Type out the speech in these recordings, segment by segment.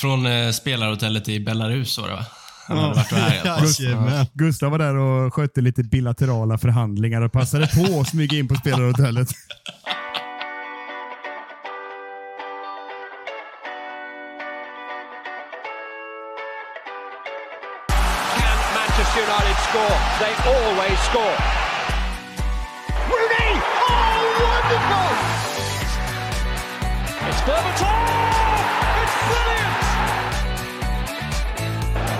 Från eh, spelarhotellet i Belarus var det va? Han hade Ja. varit härjat. oss. Jajamän. Gustav var där och skötte lite bilaterala förhandlingar och passade på att smyga in på spelarhotellet. Can Manchester United score? They always score.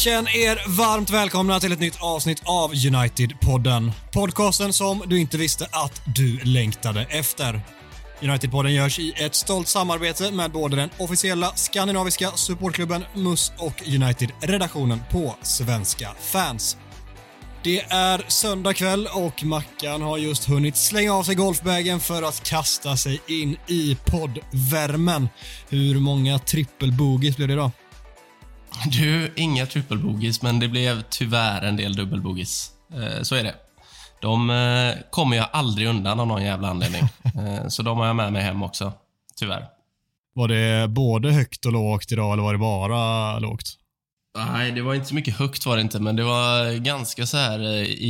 Känn er varmt välkomna till ett nytt avsnitt av United-podden. Podcasten som du inte visste att du längtade efter. United-podden görs i ett stolt samarbete med både den officiella skandinaviska supportklubben MUS och United-redaktionen på Svenska fans. Det är söndag kväll och Mackan har just hunnit slänga av sig golfbagen för att kasta sig in i poddvärmen. Hur många trippelbogies blev det idag? Du, inga trippelbogis, men det blev tyvärr en del dubbelbogis. Eh, så är det. De eh, kommer jag aldrig undan av någon jävla anledning. Eh, så de har jag med mig hem också. Tyvärr. Var det både högt och lågt idag eller var det bara lågt? Nej, det var inte så mycket högt var det inte, men det var ganska så här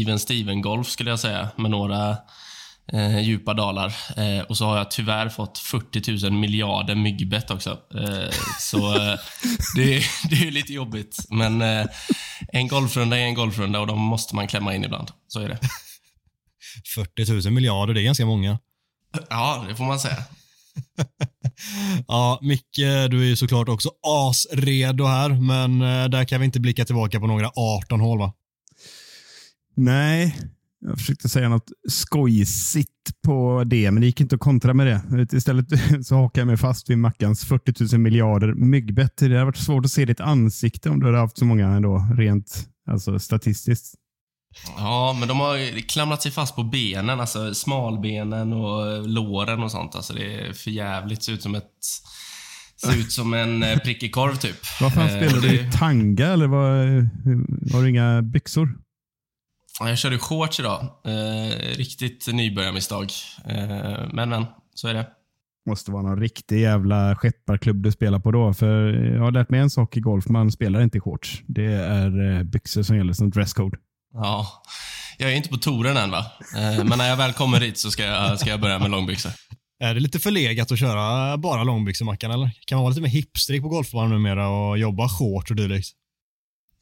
even Steven-golf skulle jag säga, med några eh, djupa dalar. Eh, och så har jag tyvärr fått 40 000 miljarder myggbett också. Eh, så eh, det, är- det är ju lite jobbigt. Men eh, en golfrunda är en golfrunda och de måste man klämma in ibland. Så är det. 40 000 miljarder, det är ganska många. Ja, det får man säga. Ja, Micke, du är ju såklart också asredo här, men eh, där kan vi inte blicka tillbaka på några 18 hål va? Nej, jag försökte säga något skojsigt på det, men det gick inte att kontra med det. Istället så hakar jag mig fast vid Mackans 40 000 miljarder myggbett. Det hade varit svårt att se ditt ansikte om du hade haft så många ändå, rent alltså, statistiskt. Ja, men de har klamrat sig fast på benen, alltså smalbenen och låren och sånt. Alltså det är för jävligt. Ser ut som ett... Ser ut som en eh, prickig korv typ. Vad fan Eh, spelar du? Tanga eller vad, har du inga byxor? Ja, Jag körde shorts idag. Eh, riktigt nybörjarmisstag. Eh, men, men, så är det. måste vara någon riktig jävla skepparklubb du spelar på då. För jag har lärt mig en sak i golf. Man spelar inte i shorts. Det är eh, byxor som gäller som dresscode. Ja, jag är inte på touren än va. Eh, men när jag väl kommer dit så ska jag, ska jag börja med långbyxor. Är det lite förlegat att köra bara långbyxor Mackan eller? Kan man vara lite mer hipstrig på golfbanan numera och jobba shorts och dylikt?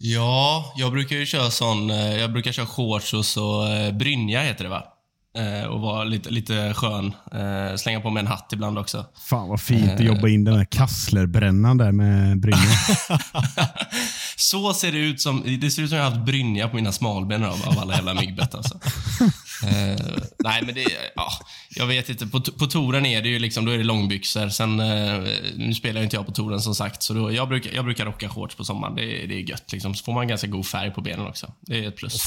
Ja, jag brukar ju köra sån, eh, jag brukar köra shorts och så eh, brynja heter det va? Eh, och vara lite, lite skön. Slänga på mig en hatt ibland också. Fan vad fint att jobba in den här kasslerbrännan där med brynjan. Så ser det ut som, det ser ut som jag har haft brynja på mina smalben av, av alla jävla myggbett alltså. Eh, nej men det, ja, jag vet inte. På, på touren är det ju liksom, då är det långbyxor. Sen, eh, nu spelar ju inte jag på touren som sagt, så då, jag, brukar, jag brukar rocka shorts på sommaren. Det, det är gött liksom. Så får man ganska god färg på benen också. Det är ett plus.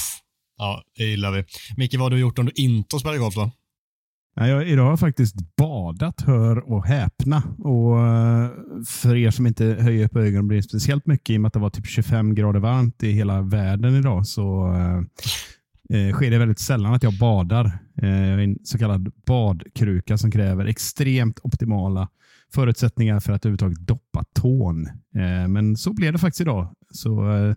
Ja, det gillar vi. Micke, vad har du gjort om du inte har spelat golf då? Ja, jag, idag har jag faktiskt badat, hör och häpna. Och eh, för er som inte höjer på ögonen speciellt mycket i och med att det var typ 25 grader varmt i hela världen idag så eh, sker det väldigt sällan att jag badar. Eh, jag är en så kallad badkruka som kräver extremt optimala förutsättningar för att överhuvudtaget doppa tån. Eh, men så blev det faktiskt idag. Så eh,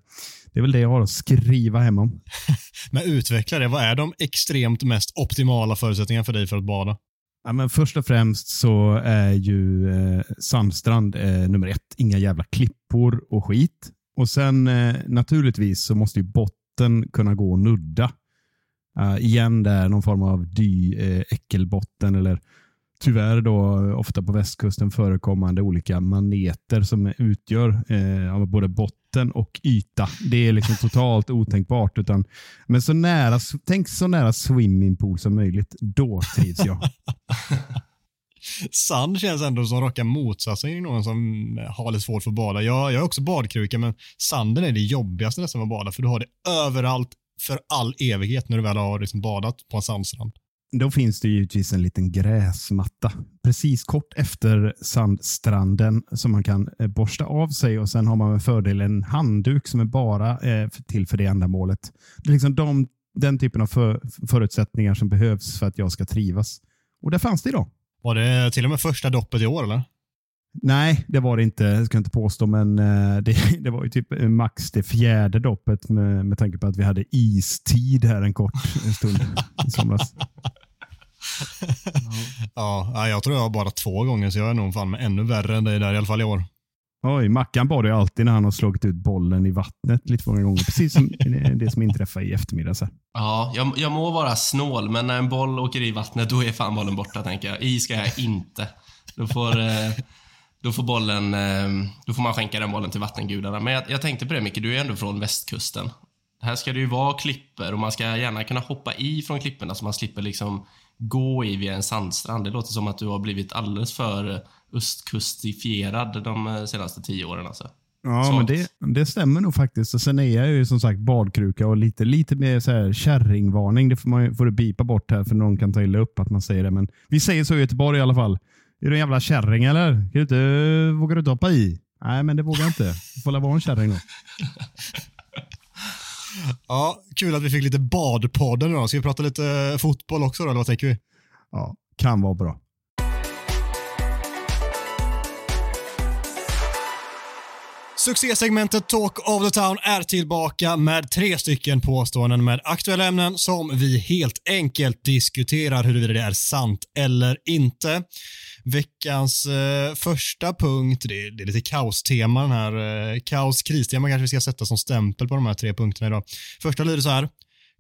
det är väl det jag har att skriva hem om. Men utveckla det. Vad är de extremt mest optimala förutsättningarna för dig för att bada? Ja, men först och främst så är ju eh, sandstrand eh, nummer ett. Inga jävla klippor och skit. Och sen naturligtvis så måste ju botten kunna gå att nudda. Uh, igen där någon form av dy eh, äckelbotten eller tyvärr då eh, ofta på västkusten förekommande olika maneter som utgör eh, både botten och yta. Det är liksom totalt otänkbart. Utan, men så nära, tänk så nära swimmingpool som möjligt. Då trivs jag. Sand känns ändå som raka motsatsen till någon som eh, har lite svårt för att bada. Jag, jag är också badkruka, men sanden är det jobbigaste nästan med att bada, för du har det överallt, för all evighet när du väl har liksom badat på en sandstrand. Då finns det givetvis en liten gräsmatta precis kort efter sandstranden som man kan eh, borsta av sig och sen har man med fördel en handduk som är bara eh, till för det ändamålet. Det är liksom de, den typen av för, förutsättningar som behövs för att jag ska trivas. Och det fanns det idag. Var det till och med första doppet i år eller? Nej, det var det inte. Jag ska inte påstå, men eh, det, det var ju typ max det fjärde doppet med, med tanke på att vi hade istid här en kort stund i somras. ja, jag tror jag har bara två gånger, så jag är nog fan med ännu värre än dig där, i alla fall i år. Oj, Mackan bad ju alltid när han har slagit ut bollen i vattnet lite för många gånger. Precis som det som inträffade i eftermiddag. Så. Ja, jag, jag må vara snål, men när en boll åker i vattnet, då är fan bollen borta, tänker jag. I ska jag inte. Då får, eh, då får bollen, eh, då får man skänka den bollen till vattengudarna. Men jag, jag tänkte på det, Micke, du är ändå från västkusten. Här ska det ju vara klipper och man ska gärna kunna hoppa i från klipporna så man slipper liksom gå i via en sandstrand. Det låter som att du har blivit alldeles för östkustifierad de senaste tio åren. Alltså. Ja, så. men det, det stämmer nog faktiskt. Och sen är jag ju som sagt badkruka och lite, lite mer så här kärringvarning. Det får, man, får du bipa bort här för någon kan ta illa upp att man säger det. Men vi säger så i Göteborg i alla fall. Är du en jävla kärring eller? Kan du inte, vågar du inte hoppa i? Nej, men det vågar jag inte. Du får vara en kärring då. Ja, kul att vi fick lite badpodden då. Ska vi prata lite fotboll också då, eller vad tänker vi? Ja, kan vara bra. Succésegmentet Talk of the Town är tillbaka med tre stycken påståenden med aktuella ämnen som vi helt enkelt diskuterar huruvida det är sant eller inte. Veckans eh, första punkt, det är, det är lite kaostema den här. Eh, kaos, kristema kanske vi ska sätta som stämpel på de här tre punkterna idag. Första lyder så här.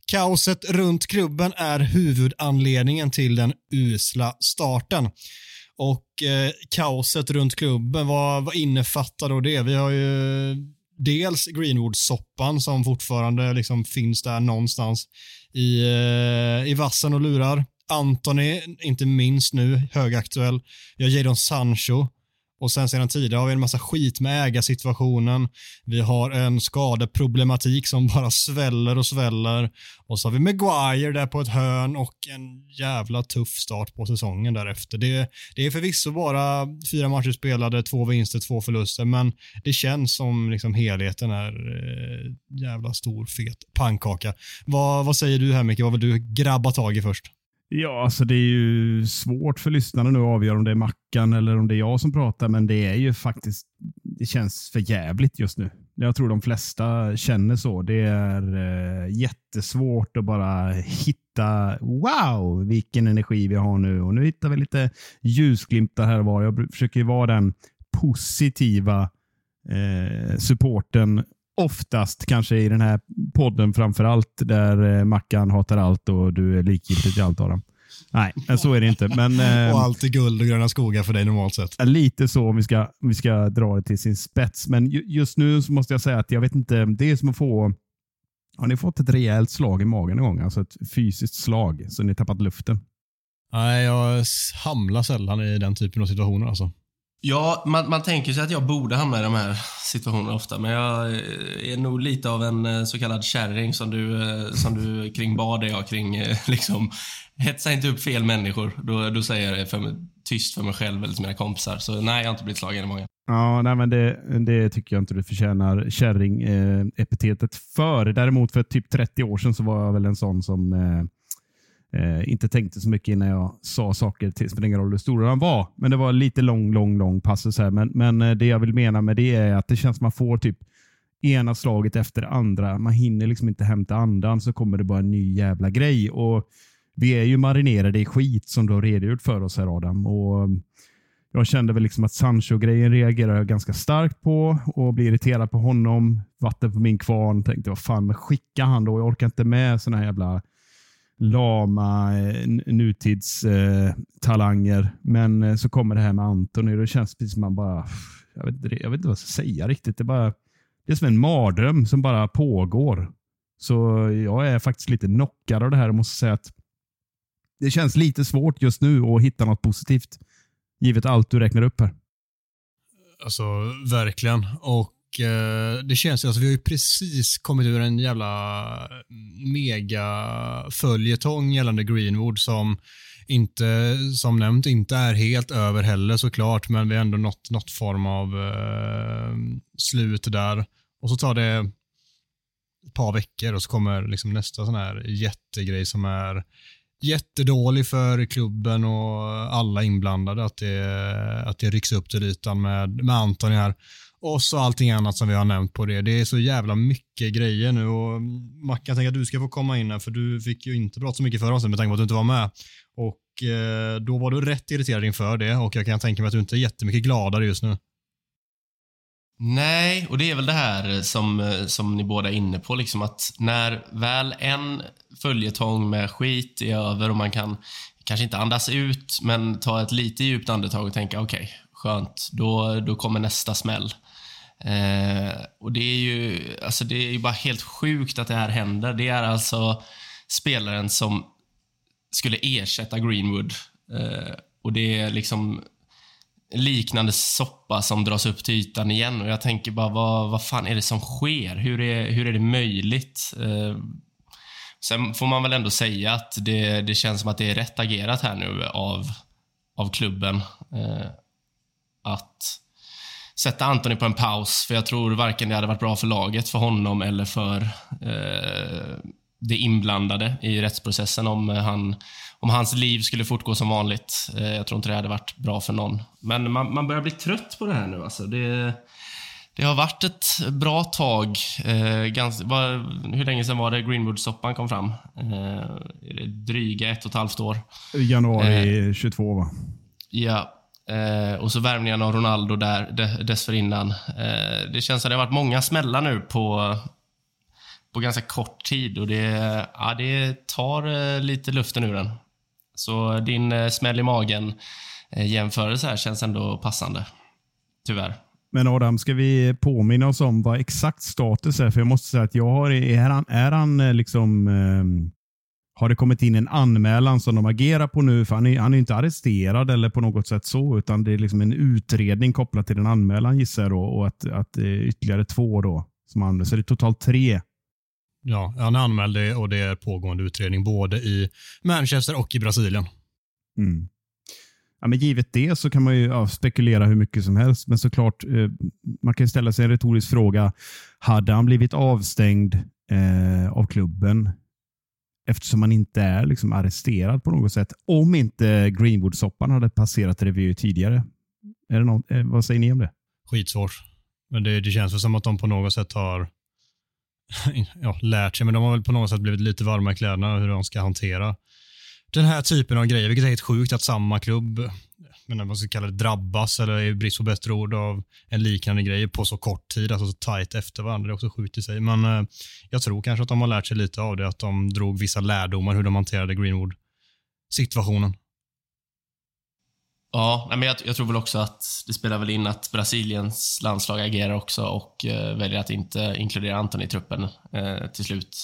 Kaoset runt klubben är huvudanledningen till den usla starten. Och eh, kaoset runt klubben, vad, vad innefattar då det? Vi har ju dels Greenwood-soppan som fortfarande liksom finns där någonstans i, eh, i vassen och lurar. Anthony, inte minst nu, högaktuell. Vi har Jadon Sancho och sen sedan tidigare har vi en massa skit med ägarsituationen. Vi har en skadeproblematik som bara sväller och sväller. Och så har vi Maguire där på ett hörn och en jävla tuff start på säsongen därefter. Det, det är förvisso bara fyra matcher spelade, två vinster, två förluster, men det känns som liksom helheten är eh, jävla stor, fet pannkaka. Vad, vad säger du här Micke? Vad vill du grabba tag i först? Ja, alltså det är ju svårt för lyssnarna nu att avgöra om det är Mackan eller om det är jag som pratar, men det är ju faktiskt, det känns för jävligt just nu. Jag tror de flesta känner så. Det är eh, jättesvårt att bara hitta, wow, vilken energi vi har nu. Och nu hittar vi lite ljusglimtar här och var. Jag försöker vara den positiva eh, supporten oftast kanske i den här podden framför allt där eh, Mackan hatar allt och du är likgiltig till allt Adam. Nej, så är det inte. Men, eh, och allt är guld och gröna skogar för dig normalt sett. Lite så om vi ska, om vi ska dra det till sin spets. Men just nu så måste jag säga att jag vet inte. Det är som att få har ni fått ett rejält slag i magen en gång? Alltså ett fysiskt slag så ni tappat luften? Nej, jag hamlar sällan i den typen av situationer. Alltså. Ja, man, man tänker sig att jag borde hamna i de här situationerna ofta, men jag eh, är nog lite av en eh, så kallad kärring som du, eh, som du kring bad är jag kring liksom hetsa inte upp fel människor. Då, då säger jag det för, tyst för mig själv eller till mina kompisar. Så nej, jag har inte blivit slagen i magen. Ja, nej, men det, det tycker jag inte du förtjänar kärring-epitetet för. Däremot för typ 30 år sedan så var jag väl en sån som eh, Eh, inte tänkte så mycket innan jag sa saker. Det spelar ingen roll hur stor han var. Men det var lite lång, lång, lång passus här. Men, men eh, det jag vill mena med det är att det känns som man får typ ena slaget efter det andra. Man hinner liksom inte hämta andan så kommer det bara en ny jävla grej. Och Vi är ju marinerade i skit som du har redogjort för oss här Adam. Och mm, jag kände väl liksom att Sancho-grejen reagerar jag ganska starkt på och blir irriterad på honom. Vatten på min kvarn. Tänkte vad fan, men skicka han då. Jag orkar inte med såna här jävla lama eh, nutidstalanger. Men eh, så kommer det här med Antoni och det känns precis som man bara, jag vet, inte, jag vet inte vad jag ska säga riktigt. Det är, bara, det är som en mardröm som bara pågår. Så jag är faktiskt lite knockad av det här och måste säga att det känns lite svårt just nu att hitta något positivt, givet allt du räknar upp här. Alltså, verkligen. Och Eh, det känns ju, alltså vi har ju precis kommit ur en jävla mega följetong gällande Greenwood som inte, som nämnt, inte är helt över heller såklart, men vi har ändå nått något form av eh, slut där. Och så tar det ett par veckor och så kommer liksom nästa sån här jättegrej som är jättedålig för klubben och alla inblandade att det, att det rycks upp till ytan med, med Antoni här. Och så allting annat som vi har nämnt på det. Det är så jävla mycket grejer nu och Mackan, jag tänker att du ska få komma in här för du fick ju inte prata så mycket förra oss med tanke på att du inte var med. Och eh, då var du rätt irriterad inför det och jag kan tänka mig att du inte är jättemycket gladare just nu. Nej, och det är väl det här som, eh, som ni båda är inne på, liksom att när väl en följetong med skit är över och man kan kanske inte andas ut, men ta ett lite djupt andetag och tänka okej, okay, skönt, då, då kommer nästa smäll. Eh, och det är ju alltså det är ju bara helt sjukt att det här händer. Det är alltså spelaren som skulle ersätta Greenwood. Eh, och det är liksom liknande soppa som dras upp till ytan igen. Och Jag tänker bara, vad, vad fan är det som sker? Hur är, hur är det möjligt? Eh, sen får man väl ändå säga att det, det känns som att det är rätt agerat här nu av, av klubben. Eh, att sätta Anthony på en paus, för jag tror varken det hade varit bra för laget, för honom eller för eh, det inblandade i rättsprocessen om, han, om hans liv skulle fortgå som vanligt. Eh, jag tror inte det hade varit bra för någon. Men man, man börjar bli trött på det här nu. Alltså. Det, det har varit ett bra tag. Eh, ganska, var, hur länge sedan var det Greenwood-soppan kom fram? Eh, dryga ett och ett halvt år. Januari eh, 22, va? Ja. Eh, och så värvningen av Ronaldo där de, dessförinnan. Eh, det känns som det har varit många smällar nu på, på ganska kort tid och det, ja, det tar eh, lite luften ur den. Så din eh, smäll i magen eh, jämförelse här känns ändå passande. Tyvärr. Men Adam, ska vi påminna oss om vad exakt status är? För jag måste säga att jag har, är han, är han eh, liksom eh, har det kommit in en anmälan som de agerar på nu? För han är, han är inte arresterad eller på något sätt så, utan det är liksom en utredning kopplat till en anmälan gissar jag då, och att, att det är ytterligare två då som anmäls. Så det är totalt tre Ja, han är anmäld och det är pågående utredning både i Manchester och i Brasilien. Mm. Ja, men givet det så kan man ju ja, spekulera hur mycket som helst, men såklart, eh, man kan ställa sig en retorisk fråga. Hade han blivit avstängd eh, av klubben eftersom man inte är liksom arresterad på något sätt om inte Greenwood-soppan hade passerat revy tidigare? Är det något, eh, vad säger ni om det? Skitsvårt. Men det, det känns väl som att de på något sätt har ja, lärt sig, men de har väl på något sätt blivit lite varma i kläderna hur de ska hantera den här typen av grejer, vilket är helt sjukt att samma klubb, men vad ska kalla det, drabbas, eller i brist på bättre ord, av en liknande grej på så kort tid, alltså så tajt efter varandra. Det är också sjukt i sig. Men eh, jag tror kanske att de har lärt sig lite av det, att de drog vissa lärdomar hur de hanterade Greenwood-situationen. Ja, men jag, jag, tror väl också att det spelar väl in att Brasiliens landslag agerar också och eh, väljer att inte inkludera Anton i truppen eh, till slut.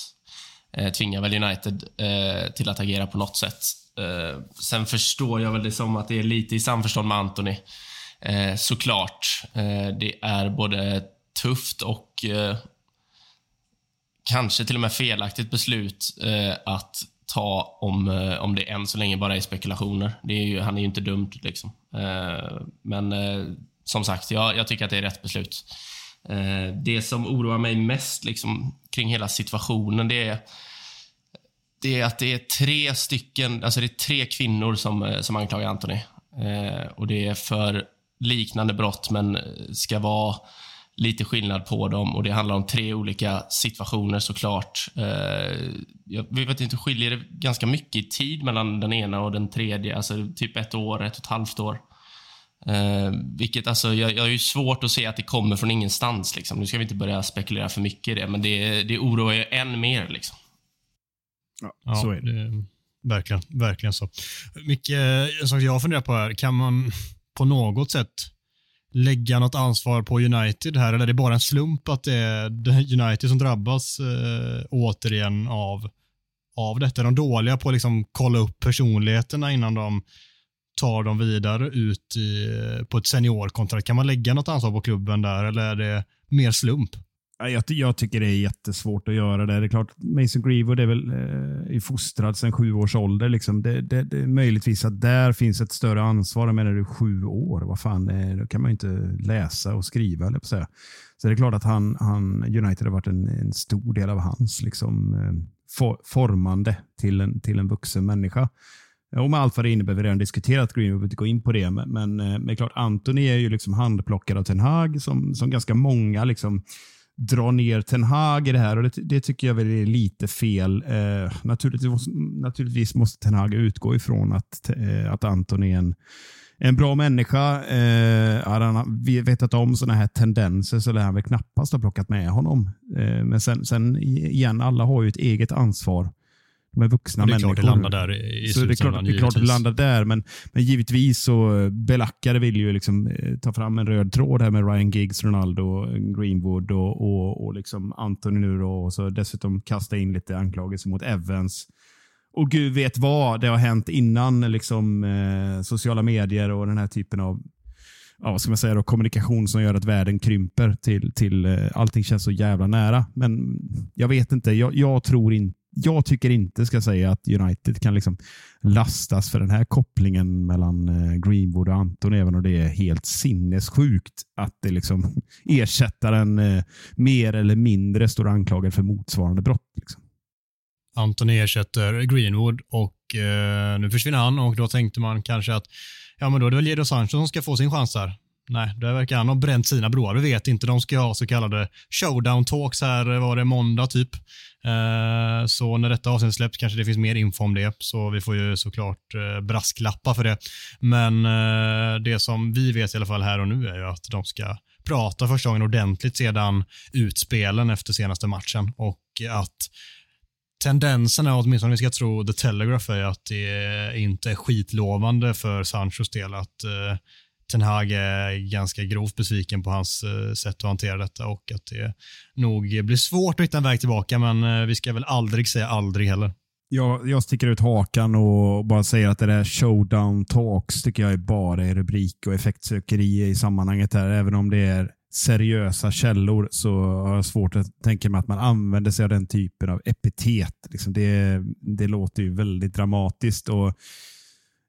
Eh, tvingar väl United eh, till att agera på något sätt. Eh, sen förstår jag väl det som att det är lite i samförstånd med Anthony. Eh, såklart. Eh, det är både tufft och eh, kanske till och med felaktigt beslut eh, att ta om, eh, om det än så länge bara är spekulationer. Det är ju, han är ju inte dumt. Liksom. Eh, men eh, som sagt, jag, jag tycker att det är rätt beslut. Det som oroar mig mest liksom, kring hela situationen, det är, det är att det är tre stycken, alltså det är tre kvinnor som, eh, som anklagar Anthony. Eh, och det är för liknande brott, men ska vara lite skillnad på dem och det handlar om tre olika situationer såklart. Eh, vi vet inte, skiljer det ganska mycket i tid mellan den ena och den tredje, alltså typ ett år, ett och ett halvt år. Eh, vilket alltså, jag, jag har ju svårt att se att det kommer från ingenstans. Liksom. Nu ska vi inte börja spekulera för mycket i det, men det, det oroar ju än mer. Liksom. Ja, så är det. det verkligen, verkligen så. Mycket en sak jag funderar på här, kan man på något sätt lägga något ansvar på United här eller är det bara en slump att det är United som drabbas eh, återigen av, av detta? Är de dåliga på att liksom kolla upp personligheterna innan de tar dem vidare ut i, på ett seniorkontrakt? Kan man lägga något ansvar på klubben där eller är det mer slump? Jag, jag tycker det är jättesvårt att göra det. Det är klart, Mason Greenwood är väl eh, fostrad sedan sju års ålder. Liksom. Det, det, det, är möjligtvis att där finns ett större ansvar. Jag menar, du sju år, vad fan, det, då kan man ju inte läsa och skriva, eller på säga. Så det är klart att han, han, United har varit en, en stor del av hans liksom, eh, for, formande till en, till en vuxen människa. Och med allt vad det innebär, vi har redan diskuterat Greenwood, vi inte gå in på det. Men, men, eh, men klart, Anthony är ju liksom handplockad av Ten Hag som, som ganska många liksom, dra ner Ten Hag i det här och det, det tycker jag väl är lite fel. Eh, naturligtvis, naturligtvis måste Ten Hag utgå ifrån att, eh, att Anton är en, en bra människa. Eh, hade han vetat om sådana här tendenser så lär han väl knappast ha plockat med honom. Eh, men sen, sen igen, alla har ju ett eget ansvar de är vuxna det är människor. klart det landar där i så det är klart, det är klart det landar där, men, men givetvis så Belackare vill ju liksom eh, ta fram en röd tråd här med Ryan Giggs, Ronaldo, Greenwood och, och, och liksom Anthony nu då, och så dessutom kasta in lite anklagelser mot Evans. Och gud vet vad det har hänt innan liksom, eh, sociala medier och den här typen av ja, vad ska man säga då, kommunikation som gör att världen krymper till, till eh, allting känns så jävla nära. Men jag vet inte, jag, jag tror inte jag tycker inte, ska säga, att United kan liksom lastas för den här kopplingen mellan eh, Greenwood och Anton, även om det är helt sinnessjukt att det liksom ersättaren eh, mer eller mindre står anklagad för motsvarande brott. Liksom. Anton ersätter Greenwood och eh, nu försvinner han och då tänkte man kanske att ja, men då är det väl Jadon Sancho som ska få sin chans där. Nej, där verkar han ha bränt sina broar. Vi vet inte. De ska ha så kallade showdown talks här, var det måndag typ. Eh, så när detta avsnitt släpps kanske det finns mer info om det, så vi får ju såklart eh, brasklappa för det. Men eh, det som vi vet i alla fall här och nu är ju att de ska prata första gången ordentligt sedan utspelen efter senaste matchen och att tendensen är, åtminstone om vi ska tro The Telegraph, är att det inte är skitlovande för Sanchos del att eh, Ten Hag är ganska grovt besviken på hans eh, sätt att hantera detta och att det nog blir svårt att hitta en väg tillbaka, men eh, vi ska väl aldrig säga aldrig heller. Jag, jag sticker ut hakan och bara säger att det där showdown talks tycker jag är bara är rubrik och effektsökeri i sammanhanget här. Även om det är seriösa källor så har jag svårt att tänka mig att man använder sig av den typen av epitet. Liksom det, det låter ju väldigt dramatiskt. och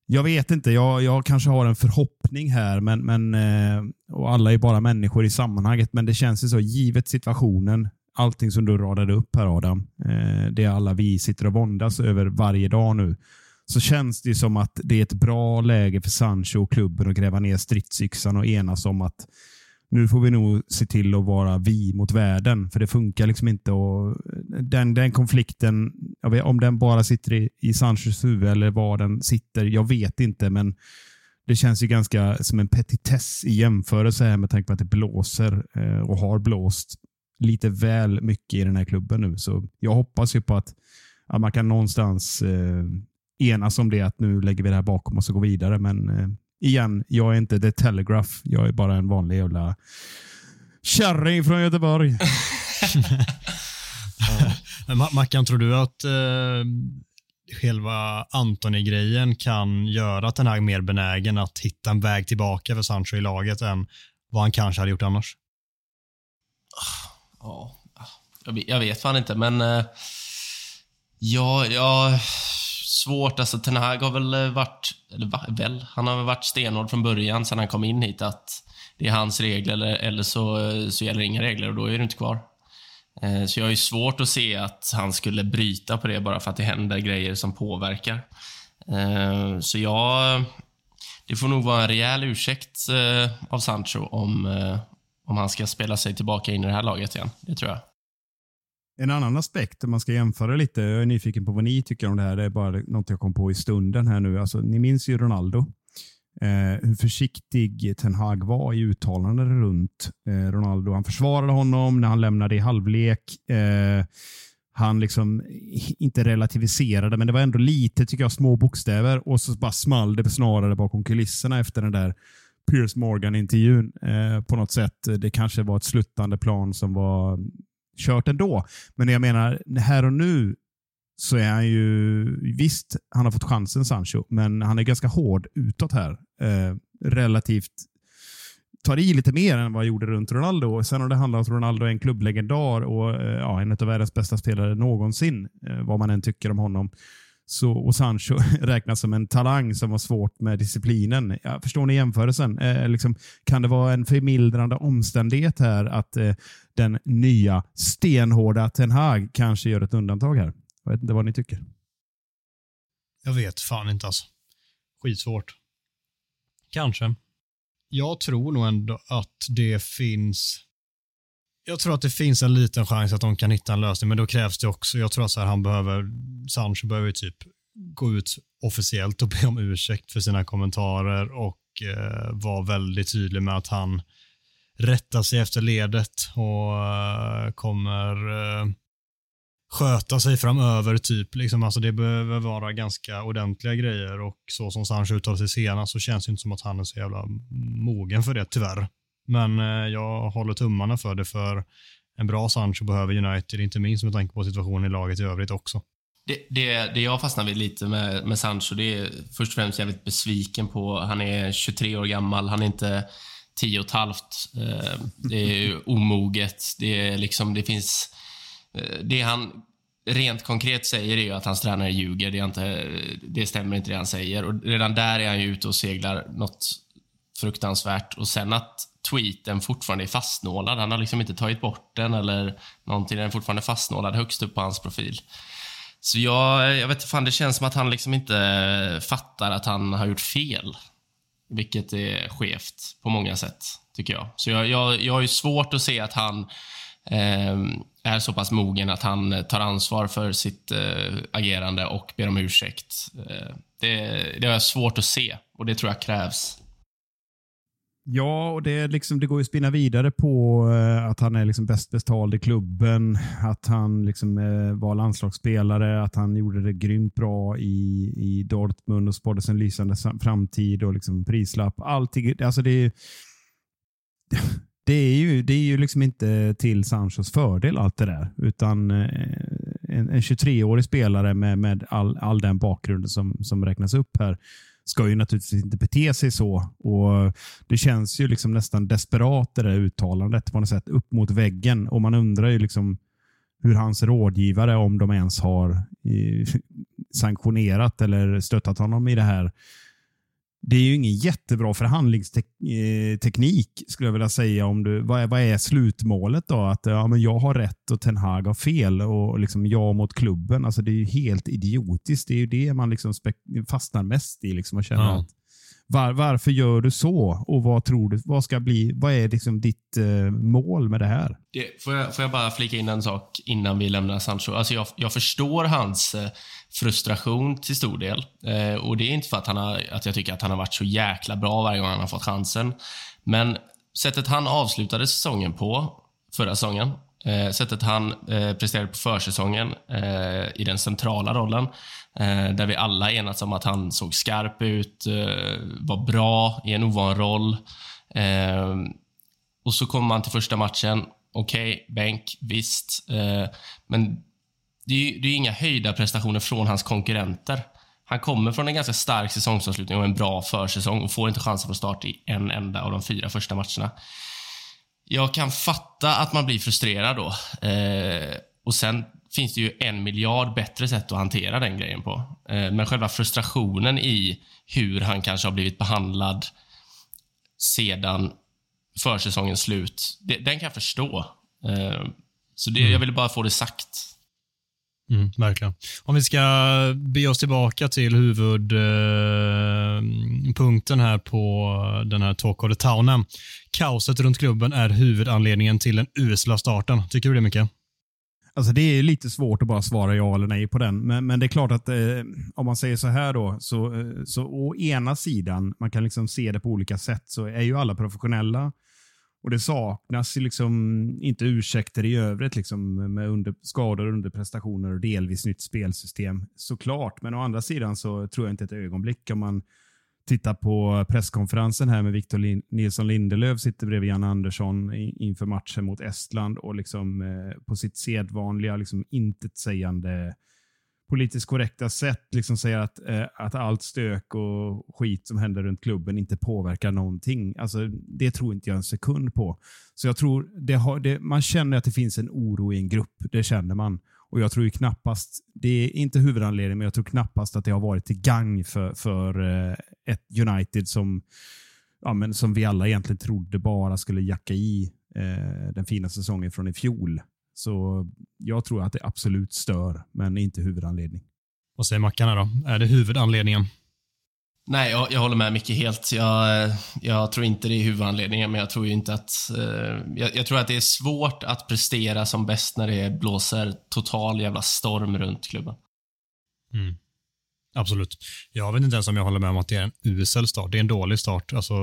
jag vet inte, jag, jag kanske har en förhoppning här, men, men, eh, och alla är bara människor i sammanhanget, men det känns ju så, givet situationen, allting som du radade upp här Adam, eh, det alla vi sitter och våndas över varje dag nu, så känns det som att det är ett bra läge för Sancho och klubben att gräva ner stridsyxan och enas om att nu får vi nog se till att vara vi mot världen, för det funkar liksom inte. Och den, den konflikten, vet, om den bara sitter i, i Sanchos huvud eller var den sitter, jag vet inte, men det känns ju ganska som en petitess i jämförelse här med tanke på att det blåser eh, och har blåst lite väl mycket i den här klubben nu. Så jag hoppas ju på att, att man kan någonstans eh, enas om det, att nu lägger vi det här bakom oss och går vidare. Men eh, igen, jag är inte The Telegraph. Jag är bara en vanlig jävla kärring från Göteborg. ja. Mackan, tror du att eh, själva Antoni-grejen kan göra att den här mer benägen att hitta en väg tillbaka för Sancho i laget än vad han kanske hade gjort annars? Ja, jag vet fan inte, men uh, ja, ja, svårt. Alltså, Ten Hag har väl eh, varit, eller väl, han har väl varit stenhård från början sedan han kom in hit att det är hans regler eller, eller så, eh, så gäller inga regler och då är du inte kvar. Eh, så jag har ju svårt att se att han skulle bryta på det bara för att det händer grejer som påverkar. Så jag... Det får nog vara en rejäl ursäkt av Sancho om, om han ska spela sig tillbaka in i det här laget igen. Det tror jag. En annan aspekt, om man ska jämföra lite, jag är nyfiken på vad ni tycker om det här, det är bara något jag kom på i stunden här nu. Alltså, ni minns ju Ronaldo. Eh, hur försiktig Ten Hag var i uttalanden runt eh, Ronaldo. Han försvarade honom när han lämnade i halvlek. Eh, han liksom inte relativiserade, men det var ändå lite, tycker jag, små bokstäver och så bara small det snarare bakom kulisserna efter den där Piers Morgan-intervjun. Eh, på något sätt. Det kanske var ett sluttande plan som var kört ändå. Men jag menar, här och nu så är han ju, visst, han har fått chansen Sancho, men han är ganska hård utåt här. Eh, relativt tar i lite mer än vad han gjorde runt Ronaldo. Sen har det handlat om att Ronaldo är en klubblegendar och eh, ja, en av världens bästa spelare någonsin, eh, vad man än tycker om honom. Så, och Sancho räknas som en talang som har svårt med disciplinen. Ja, förstår ni jämförelsen? Eh, liksom, kan det vara en förmildrande omständighet här att eh, den nya stenhårda Ten Hag kanske gör ett undantag här? Jag vet inte vad ni tycker. Jag vet fan inte alltså. Skitsvårt. Kanske. Jag tror nog ändå att det finns jag tror att det finns en liten chans att de kan hitta en lösning, men då krävs det också, jag tror att så här, han behöver, Sancho behöver typ gå ut officiellt och be om ursäkt för sina kommentarer och eh, vara väldigt tydlig med att han rättar sig efter ledet och eh, kommer eh, sköta sig framöver. typ. Liksom, alltså det behöver vara ganska ordentliga grejer och så som Sancho uttalade sig senast så känns det inte som att han är så jävla mogen för det, tyvärr. Men eh, jag håller tummarna för det, för en bra Sancho behöver United, inte minst med tanke på situationen i laget i övrigt också. Det, det, det jag fastnar vid lite med, med Sancho, det är först och främst jävligt besviken på. Han är 23 år gammal, han är inte 10 och ett halvt. Eh, det är omoget. Det, är liksom, det finns... Eh, det han rent konkret säger är ju att hans tränare ljuger. Det, är inte, det stämmer inte det han säger. Och redan där är han ju ute och seglar något fruktansvärt. Och sen att tweeten fortfarande är fastnålad. Han har liksom inte tagit bort den eller någonting. Den är fortfarande fastnålad högst upp på hans profil. Så jag, jag vet inte, fan, det känns som att han liksom inte fattar att han har gjort fel. Vilket är skevt på många sätt, tycker jag. Så jag, jag, jag har ju svårt att se att han eh, är så pass mogen att han tar ansvar för sitt eh, agerande och ber om ursäkt. Eh, det, det har jag svårt att se och det tror jag krävs. Ja, och det, liksom, det går ju att spinna vidare på eh, att han är liksom bäst betald i klubben, att han liksom, eh, var landslagsspelare, att han gjorde det grymt bra i, i Dortmund och spåddes en lysande framtid och liksom prislapp. Allting, alltså det, det är ju, det är ju liksom inte till Sanchos fördel allt det där, utan eh, en, en 23-årig spelare med, med all, all den bakgrunden som, som räknas upp här ska ju naturligtvis inte bete sig så. Och Det känns ju liksom nästan desperat det där uttalandet på något sätt, upp mot väggen. Och man undrar ju liksom hur hans rådgivare, om de ens har eh, sanktionerat eller stöttat honom i det här, det är ju ingen jättebra förhandlingsteknik skulle jag vilja säga. Om du, vad, är, vad är slutmålet då? Att ja, men jag har rätt och Ten Hag har fel och liksom jag mot klubben. Alltså det är ju helt idiotiskt. Det är ju det man liksom fastnar mest i. Liksom och känner ja. att, var, varför gör du så? Och vad tror du? Vad ska bli? Vad är liksom ditt eh, mål med det här? Det, får, jag, får jag bara flika in en sak innan vi lämnar Sancho? Alltså jag, jag förstår hans eh, frustration till stor del. Eh, och Det är inte för att, han har, att jag tycker att han har varit så jäkla bra varje gång han har fått chansen. Men sättet han avslutade säsongen på, förra säsongen, eh, sättet han eh, presterade på försäsongen eh, i den centrala rollen, eh, där vi alla enats om att han såg skarp ut, eh, var bra i en ovan roll. Eh, och så kommer man till första matchen. Okej, okay, bänk, visst. Eh, men det är, det är inga höjda prestationer från hans konkurrenter. Han kommer från en ganska stark säsongsavslutning och en bra försäsong och får inte chansen från start i en enda av de fyra första matcherna. Jag kan fatta att man blir frustrerad då. Eh, och Sen finns det ju en miljard bättre sätt att hantera den grejen på. Eh, men själva frustrationen i hur han kanske har blivit behandlad sedan försäsongens slut, det, den kan jag förstå. Eh, så det, mm. jag ville bara få det sagt. Mm, verkligen. Om vi ska be oss tillbaka till huvudpunkten eh, här på den här Talk of the Townen. Kaoset runt klubben är huvudanledningen till den usla starten. Tycker du det, Micke? Alltså det är lite svårt att bara svara ja eller nej på den. Men, men det är klart att eh, om man säger så här då, så, eh, så å ena sidan, man kan liksom se det på olika sätt, så är ju alla professionella. Och Det saknas liksom inte ursäkter i övrigt liksom med under, skador, underprestationer och delvis nytt spelsystem. Såklart, men å andra sidan så tror jag inte ett ögonblick om man tittar på presskonferensen här med Victor Lin Nilsson Lindelöf sitter bredvid Jan Andersson inför matchen mot Estland och liksom eh, på sitt sedvanliga liksom intetsägande politiskt korrekta sätt liksom säger att, eh, att allt stök och skit som händer runt klubben inte påverkar någonting. Alltså, det tror inte jag en sekund på. Så jag tror det har, det, Man känner att det finns en oro i en grupp. Det känner man. Och Jag tror ju knappast, det är inte huvudanledningen, men jag tror knappast att det har varit till gang för, för eh, ett United som, ja, men som vi alla egentligen trodde bara skulle jacka i eh, den fina säsongen från i fjol. Så jag tror att det absolut stör, men inte huvudanledning. Vad säger Mackan här då? Är det huvudanledningen? Nej, jag, jag håller med Micke helt. Jag, jag, tror inte det är huvudanledningen, men jag tror inte att... Eh, jag, jag, tror att det är svårt att prestera som bäst när det blåser total jävla storm runt klubben. Mm. Absolut. Jag vet inte ens om jag håller med om att det är en usel start. Det är en dålig start, alltså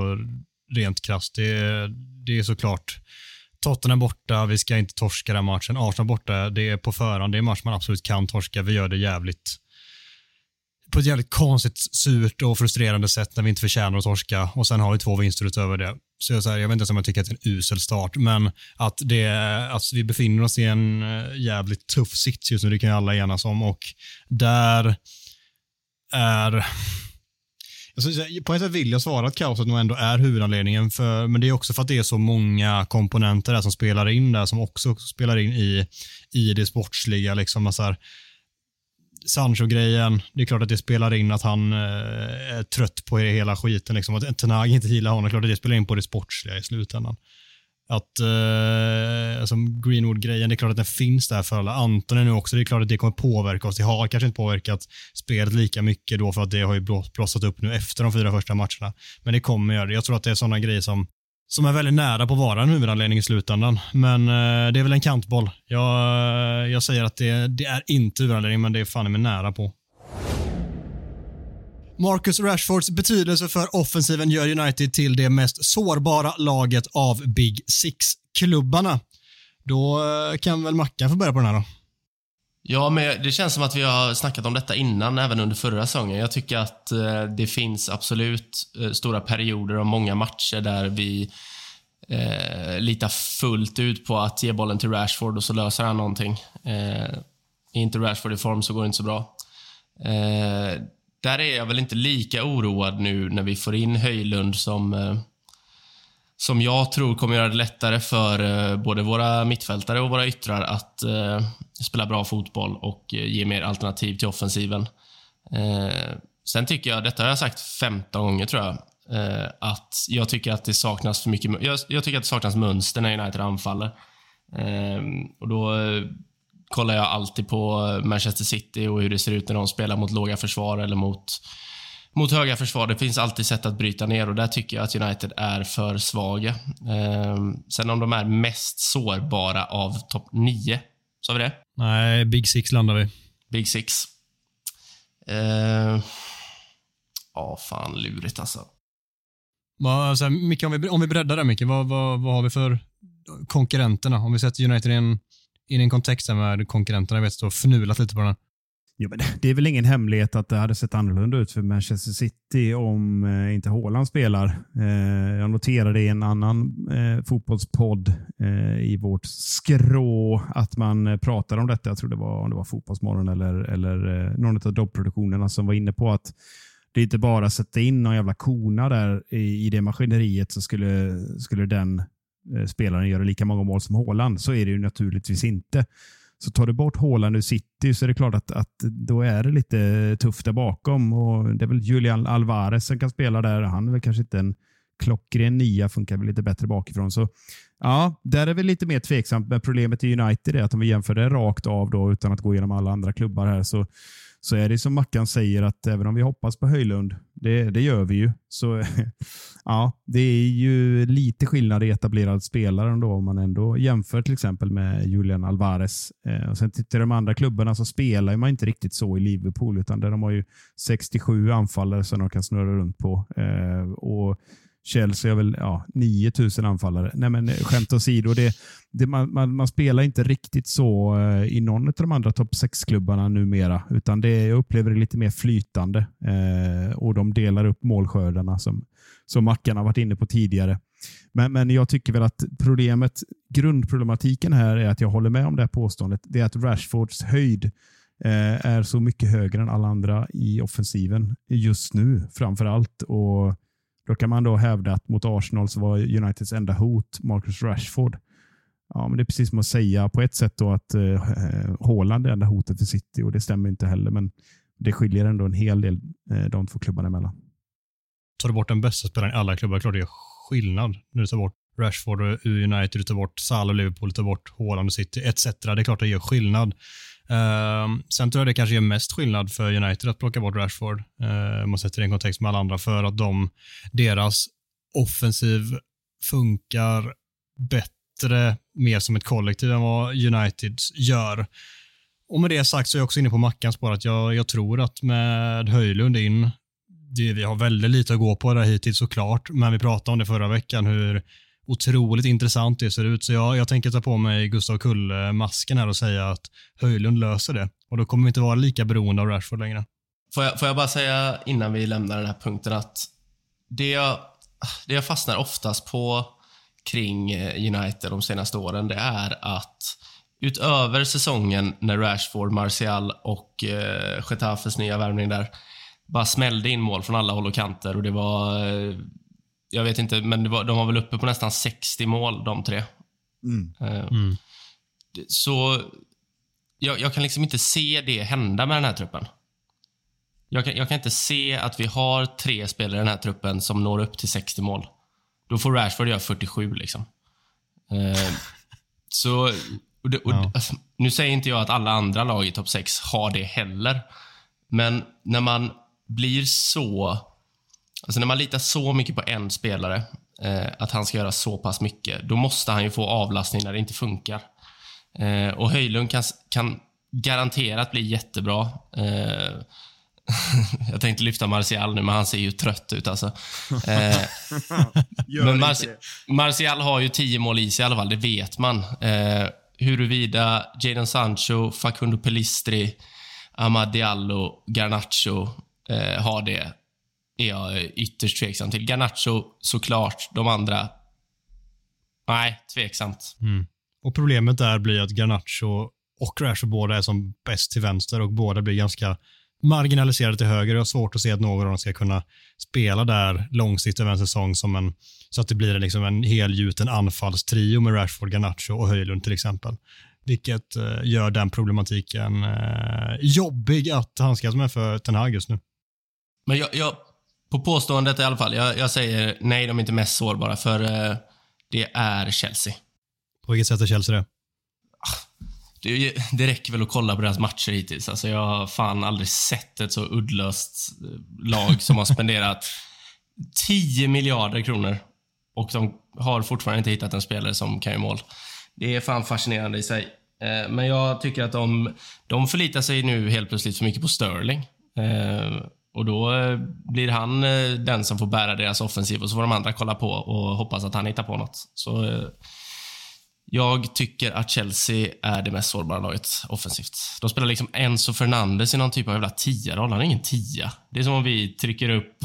rent krasst. Det, det är såklart Tottenham borta, vi ska inte torska den matchen. Arsenal borta, det är på förhand. Det är en match man absolut kan torska. Vi gör det jävligt på ett jävligt konstigt, surt och frustrerande sätt när vi inte förtjänar att torska och sen har vi två vinster utöver det. Så jag, så här, jag vet inte ens om jag tycker att det är en usel start, men att, det, att vi befinner oss i en eh, jävligt tuff sits just nu, det kan ju alla enas om och där är Alltså, på ett sätt vill jag svara att kaoset nog ändå är huvudanledningen, för, men det är också för att det är så många komponenter där som spelar in där, som också spelar in i, i det sportsliga. Liksom, alltså Sancho-grejen, det är klart att det spelar in att han eh, är trött på hela skiten. Liksom. Att Tenag inte gillar honom, det är klart att det spelar in på det sportsliga i slutändan. Att eh, alltså Greenwood-grejen, det är klart att den finns där för alla. Anton är nu också, det är klart att det kommer påverka oss. Det har kanske inte påverkat spelet lika mycket då för att det har ju blossat upp nu efter de fyra första matcherna. Men det kommer göra det. Jag tror att det är sådana grejer som som är väldigt nära på att vara en huvudanledning i slutändan. Men eh, det är väl en kantboll. Jag, eh, jag säger att det, det är inte huvudanledning, men det är fan med nära på. Marcus Rashfords betydelse för offensiven gör United till det mest sårbara laget av Big Six-klubbarna. Då eh, kan väl Mackan få börja på den här då. Ja, men det känns som att vi har snackat om detta innan, även under förra säsongen. Jag tycker att eh, det finns absolut eh, stora perioder och många matcher där vi eh, litar fullt ut på att ge bollen till Rashford och så löser han någonting. Eh, är inte Rashford i form så går det inte så bra. Eh, där är jag väl inte lika oroad nu när vi får in Höjlund som eh, som jag tror kommer göra det lättare för eh, både våra mittfältare och våra yttrar att eh, spela bra fotboll och ge mer alternativ till offensiven. Sen tycker jag, detta har jag sagt 15 gånger tror jag, att jag tycker att det saknas för mycket, jag, jag tycker att det saknas mönster när United anfaller. Och då kollar jag alltid på Manchester City och hur det ser ut när de spelar mot låga försvar eller mot mot höga försvar. Det finns alltid sätt att bryta ner och där tycker jag att United är för svaga. Eh, sen om de är mest sårbara av topp 9, sa vi det? Nej, Big Six landar vi. Big Six. Eh, ja, fan lurigt alltså. Va, alltså, Micke, om, vi, om vi breddar det, Micke, vad, vad, vad har vi för konkurrenterna? Om vi sätter United i en, i den kontexten med konkurrenterna, jag vet, och fnulat lite på den. Jo, men det är väl ingen hemlighet att det hade sett annorlunda ut för Manchester City om eh, inte Haaland spelar. Eh, jag noterade i en annan eh, fotbollspodd eh, i vårt skrå att man eh, pratade om detta. Jag tror det var, om det var Fotbollsmorgon eller, eller eh, någon av dobbproduktionerna som var inne på att det är inte bara att sätta in någon jävla kona där i, i det maskineriet så skulle, skulle den Eh, spelaren göra lika många mål som Haaland. Så är det ju naturligtvis inte. Så tar du bort Haaland ur City så är det klart att, att då är det lite tufft där bakom. Och det är väl Julian Alvarez som kan spela där. Han är väl kanske inte en klockren nia, funkar väl lite bättre bakifrån. Så ja, där är väl lite mer tveksamt. Men problemet i United är att om vi jämför det rakt av då, utan att gå igenom alla andra klubbar här så så är det som Mackan säger att även om vi hoppas på Höjlund, det, det gör vi ju, så ja, det är ju lite skillnad i etablerad spelare ändå om man ändå jämför till exempel med Julian Alvarez. Eh, och sen tittar de andra klubbarna så spelar man inte riktigt så i Liverpool, utan de har ju 67 anfallare som de kan snurra runt på. Eh, och Chelsea har väl ja, 9000 anfallare. Nej, men eh, skämt åsido, det, det, man, man, man, spelar inte riktigt så eh, i någon av de andra topp 6-klubbarna numera, utan det, jag upplever det lite mer flytande eh, och de delar upp målskördarna som, som Mackan har varit inne på tidigare. Men, men jag tycker väl att problemet, grundproblematiken här är att jag håller med om det här påståendet. Det är att Rashfords höjd eh, är så mycket högre än alla andra i offensiven just nu framför allt. Och då kan man då hävda att mot Arsenal så var Uniteds enda hot Marcus Rashford. Ja, men det är precis som att säga på ett sätt då att eh, eh, Haaland är enda hotet för City och det stämmer inte heller. Men det skiljer ändå en hel del eh, de två klubbarna emellan. Tar du bort den bästa spelaren i alla klubbar, klart det gör skillnad. När du tar bort Rashford och United, du tar bort Salah och Liverpool, du tar bort Haaland och City etc. Det är klart det gör skillnad. Uh, sen tror jag det kanske gör mest skillnad för United att plocka bort Rashford. Uh, man sätter det i en kontext med alla andra för att de, deras offensiv funkar bättre, mer som ett kollektiv än vad United gör. Och med det sagt så är jag också inne på Mackans spår att jag, jag tror att med Höjlund in, det, vi har väldigt lite att gå på där hittills såklart, men vi pratade om det förra veckan hur otroligt intressant det ser ut. Så jag, jag tänker ta på mig Gustav Kulle-masken här och säga att Höjlund löser det. Och då kommer vi inte vara lika beroende av Rashford längre. Får jag, får jag bara säga innan vi lämnar den här punkten att det jag, det jag fastnar oftast på kring eh, United de senaste åren, det är att utöver säsongen när Rashford, Martial och eh, Getafes nya värvning där bara smällde in mål från alla håll och kanter och det var eh, jag vet inte, men var, de var väl uppe på nästan 60 mål de tre. Mm. Uh, mm. Så jag, jag, kan liksom inte se det hända med den här truppen. Jag kan, jag kan, inte se att vi har tre spelare i den här truppen som når upp till 60 mål. Då får Rashford göra 47 liksom. Uh, så, och det, och, ja. alltså, nu säger inte jag att alla andra lag i topp 6 har det heller. Men när man blir så Alltså när man litar så mycket på en spelare, eh, att han ska göra så pass mycket, då måste han ju få avlastning när det inte funkar. Eh, och Höjlund kan, kan garanterat bli jättebra. Eh, jag tänkte lyfta Martial nu, men han ser ju trött ut alltså. Eh, men Marci Martial har ju tio mål i sig i alla fall, det vet man. Eh, huruvida Jadon Sancho, Facundo Pelistri, Amad Diallo, Garnacho eh, har det, är jag ytterst tveksam till. Garnacho såklart. De andra, nej, tveksamt. Mm. Och Problemet där blir att Garnacho och Rashford båda är som bäst till vänster och båda blir ganska marginaliserade till höger. Jag har svårt att se att någon av dem ska kunna spela där långsiktigt över en säsong som en, så att det blir liksom en helgjuten anfallstrio med Rashford, Garnacho och Höjlund till exempel. Vilket uh, gör den problematiken uh, jobbig att handskas med för Ten Hag just nu. Men jag, jag, på påståendet i alla fall. Jag, jag säger nej, de är inte mest sårbara, för eh, det är Chelsea. På vilket sätt är Chelsea det? Det, det räcker väl att kolla på deras matcher hittills. Alltså jag har fan aldrig sett ett så uddlöst eh, lag som har spenderat 10 miljarder kronor och de har fortfarande inte hittat en spelare som kan göra mål. Det är fan fascinerande i sig. Eh, men jag tycker att de, de förlitar sig nu helt plötsligt för mycket på Sterling. Och då eh, blir han eh, den som får bära deras offensiv och så får de andra kolla på och hoppas att han hittar på något. Så eh, jag tycker att Chelsea är det mest sårbara laget offensivt. De spelar liksom Enzo Fernandes i någon typ av jävla tia-roll. Han är ingen tia. Det är som om vi trycker upp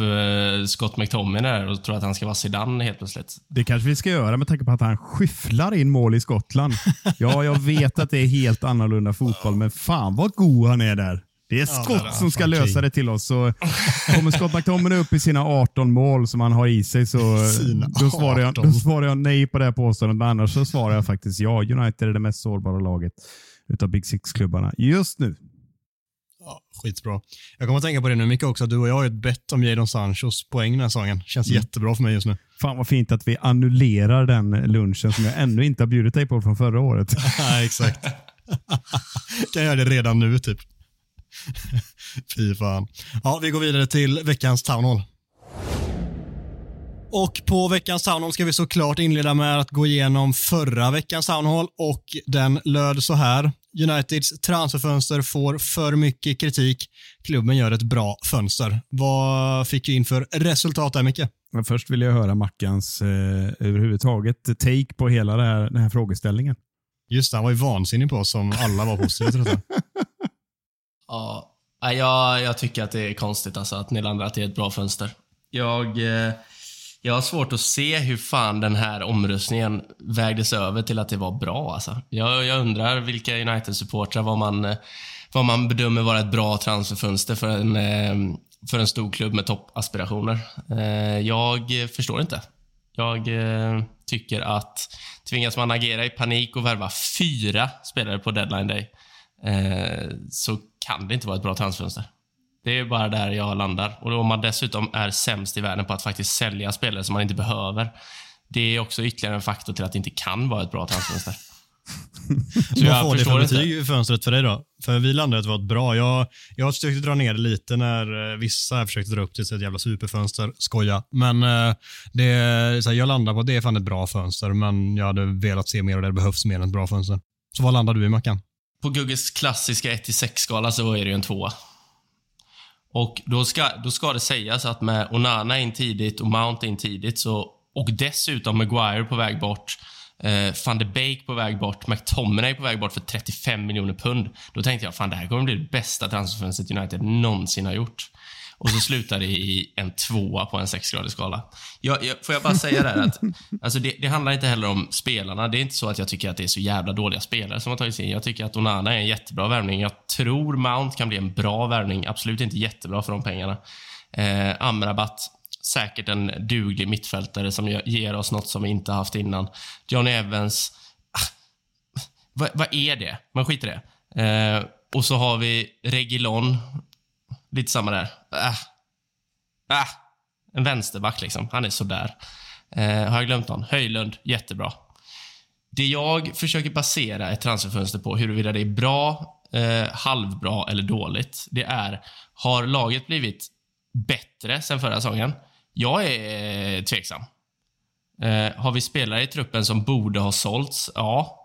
Scott McTominay där och tror att han ska vara Zidane helt plötsligt. Det kanske vi ska göra med tanke på att han skyfflar in mål i Skottland. ja, jag vet att det är helt annorlunda fotboll, men fan vad god han är där. Det är Scott ja, som ska lösa det till oss. Så kommer Scott McTominay upp i sina 18 mål som han har i sig så då svarar, jag, då svarar jag nej på det här påståendet. Men annars så svarar jag faktiskt ja. United är det mest sårbara laget utav Big Six-klubbarna just nu. Ja, skitbra. Jag kommer att tänka på det nu Micke också. Du och jag har ett bett om Jadon Sanchos poäng den här säsongen. Känns mm. jättebra för mig just nu. Fan vad fint att vi annullerar den lunchen som jag ännu inte har bjudit dig på från förra året. ja, exakt. kan göra det redan nu typ. Fy fan. Ja, vi går vidare till veckans Town Hall. Och på veckans Town Hall ska vi såklart inleda med att gå igenom förra veckans Town Hall och den löd så här. Uniteds transferfönster får för mycket kritik. Klubben gör ett bra fönster. Vad fick vi in för resultat där, Micke? Men först vill jag höra Mackans eh, överhuvudtaget take på hela här, den här frågeställningen. Just det, han var ju vansinnig på oss som alla var positiva till Ja, jag, jag tycker att det är konstigt alltså att ni det i ett bra fönster. Jag, eh, jag har svårt att se hur fan den här omröstningen vägdes över till att det var bra. Alltså. Jag, jag undrar vilka United-supportrar, vad man, eh, vad man bedömer vara ett bra transferfönster för en, eh, för en stor klubb med toppaspirationer. Jag förstår inte. Jag tycker att tvingas man agera i panik och värva fyra spelare på deadline day så kan det inte vara ett bra transferfönster. Det är bara där jag landar. Och om man dessutom är sämst i världen på att faktiskt sälja spelare som man inte behöver. Det är också ytterligare en faktor till att det inte kan vara ett bra transferfönster. Så Vad får det för betyg i fönstret för dig då? För vi landade att det var ett bra. Jag, jag försökte dra ner det lite när eh, vissa försökte dra upp det till ett jävla superfönster. Skoja. Men eh, det, så här, jag landar på att det är fan ett bra fönster, men jag hade velat se mer och det behövs mer än ett bra fönster. Så vad landar du i Mackan? På Gugges klassiska 1-6-skala så är det ju en tvåa. Och då ska, då ska det sägas att med Onana in tidigt och Mount in tidigt så, och dessutom Maguire på väg bort eh, van de Beek på väg bort, McTominay på väg bort för 35 miljoner pund. Då tänkte jag, fan det här kommer bli det bästa transferfönstret United någonsin har gjort. Och så slutar det i en tvåa på en sexgradig skala. Jag, jag, får jag bara säga där att alltså det, det, handlar inte heller om spelarna. Det är inte så att jag tycker att det är så jävla dåliga spelare som har tagits in. Jag tycker att Onana är en jättebra värvning. Jag tror Mount kan bli en bra värvning. Absolut inte jättebra för de pengarna. Eh, Amrabat, säkert en duglig mittfältare som ger oss något som vi inte haft innan. Johnny Evans, ah, vad, vad, är det? Man skiter i det. Eh, och så har vi Regilon, lite samma där. Äh. Äh. En vänsterback liksom. Han är sådär. Eh, har jag glömt någon? Höjlund, jättebra. Det jag försöker basera ett transferfönster på, huruvida det är bra, eh, halvbra eller dåligt, det är, har laget blivit bättre sen förra säsongen? Jag är eh, tveksam. Eh, har vi spelare i truppen som borde ha sålts? Ja.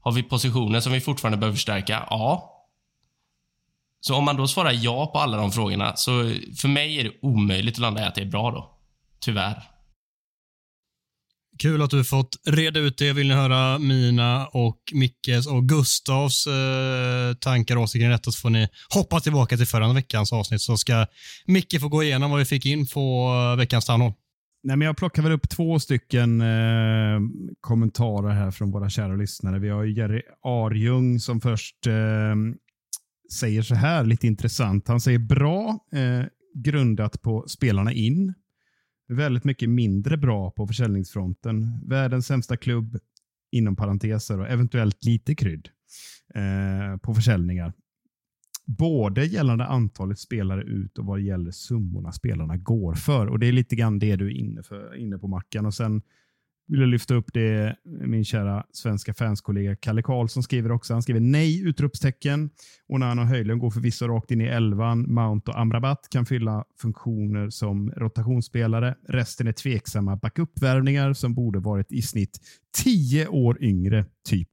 Har vi positioner som vi fortfarande behöver förstärka? Ja. Så om man då svarar ja på alla de frågorna, så för mig är det omöjligt att landa i att det är bra då. Tyvärr. Kul att du fått reda ut det. Vill ni höra mina och Mickes och Gustavs eh, tankar och åsikter kring detta så får ni hoppa tillbaka till förra veckans avsnitt så ska Micke få gå igenom vad vi fick in på veckans townhall. Nej, men jag plockar väl upp två stycken eh, kommentarer här från våra kära lyssnare. Vi har Jerry Arjung som först eh, säger så här, lite intressant. Han säger bra, eh, grundat på spelarna in. Väldigt mycket mindre bra på försäljningsfronten. Världens sämsta klubb, inom parenteser, och eventuellt lite krydd eh, på försäljningar. Både gällande antalet spelare ut och vad gäller summorna spelarna går för. Och Det är lite grann det du är inne, för, inne på Mackan. Och sen vill jag lyfta upp det min kära svenska fanskollega Kalle Karlsson skriver också. Han skriver nej! utropstecken. Onana och Höjlund går förvisso rakt in i elvan. Mount och Amrabat kan fylla funktioner som rotationsspelare. Resten är tveksamma backup-värvningar som borde varit i snitt tio år yngre, typ.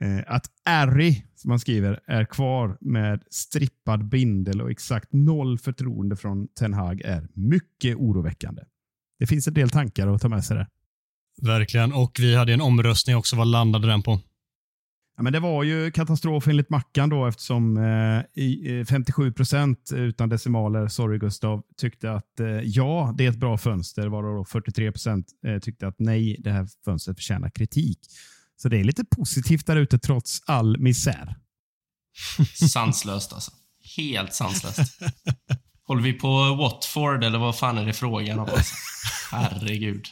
Eh, att Arry, som han skriver, är kvar med strippad bindel och exakt noll förtroende från Ten Hag är mycket oroväckande. Det finns en del tankar att ta med sig där. Verkligen. Och vi hade en omröstning också. Vad landade den på? Ja, men det var ju katastrof enligt Mackan då eftersom eh, 57 eh, procent utan decimaler, sorry Gustav, tyckte att eh, ja, det är ett bra fönster. Var 43 procent eh, tyckte att nej, det här fönstret förtjänar kritik. Så det är lite positivt där ute trots all misär. Sanslöst alltså. Helt sanslöst. Håller vi på Watford eller vad fan är det frågan om? Alltså? Herregud.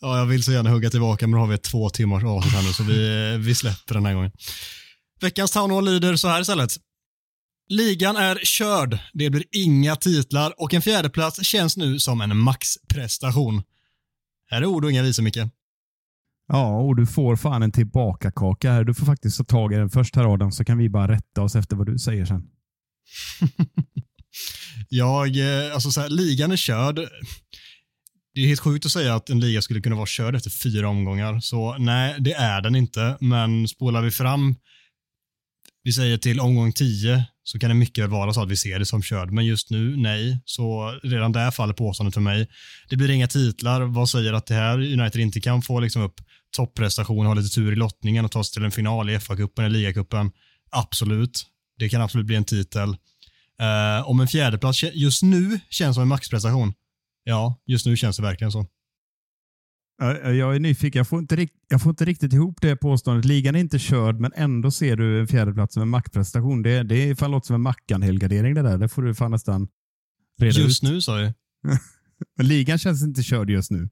Ja, jag vill så gärna hugga tillbaka, men då har vi ett två timmars avsnitt här nu, så vi, vi släpper den här gången. Veckans Town lyder så här istället. Ligan är körd, det blir inga titlar och en fjärdeplats känns nu som en maxprestation. Här är ord och inga visor, Micke. Ja, och du får fan en tillbaka-kaka här. Du får faktiskt ta tag i den först här Adam, så kan vi bara rätta oss efter vad du säger sen. jag, eh, alltså så här, ligan är körd det är helt sjukt att säga att en liga skulle kunna vara körd efter fyra omgångar. Så nej, det är den inte. Men spolar vi fram, vi säger till omgång tio, så kan det mycket vara så att vi ser det som körd. Men just nu, nej. Så redan där faller påståendet för mig. Det blir inga titlar. Vad säger att det här United inte kan få liksom upp topprestation, ha lite tur i lottningen och ta sig till en final i FA-cupen eller ligacupen? Absolut. Det kan absolut bli en titel. Uh, om en fjärdeplats just nu känns som en maxprestation, Ja, just nu känns det verkligen så. Ja, Jag är nyfiken. Jag får, inte rikt, jag får inte riktigt ihop det påståendet. Ligan är inte körd, men ändå ser du en fjärdeplats som en maktprestation. Det, det är fan låter som en Mackan-helgardering det där. Det får du fan nästan reda Just ut. nu sa jag. Men ligan känns inte körd just nu.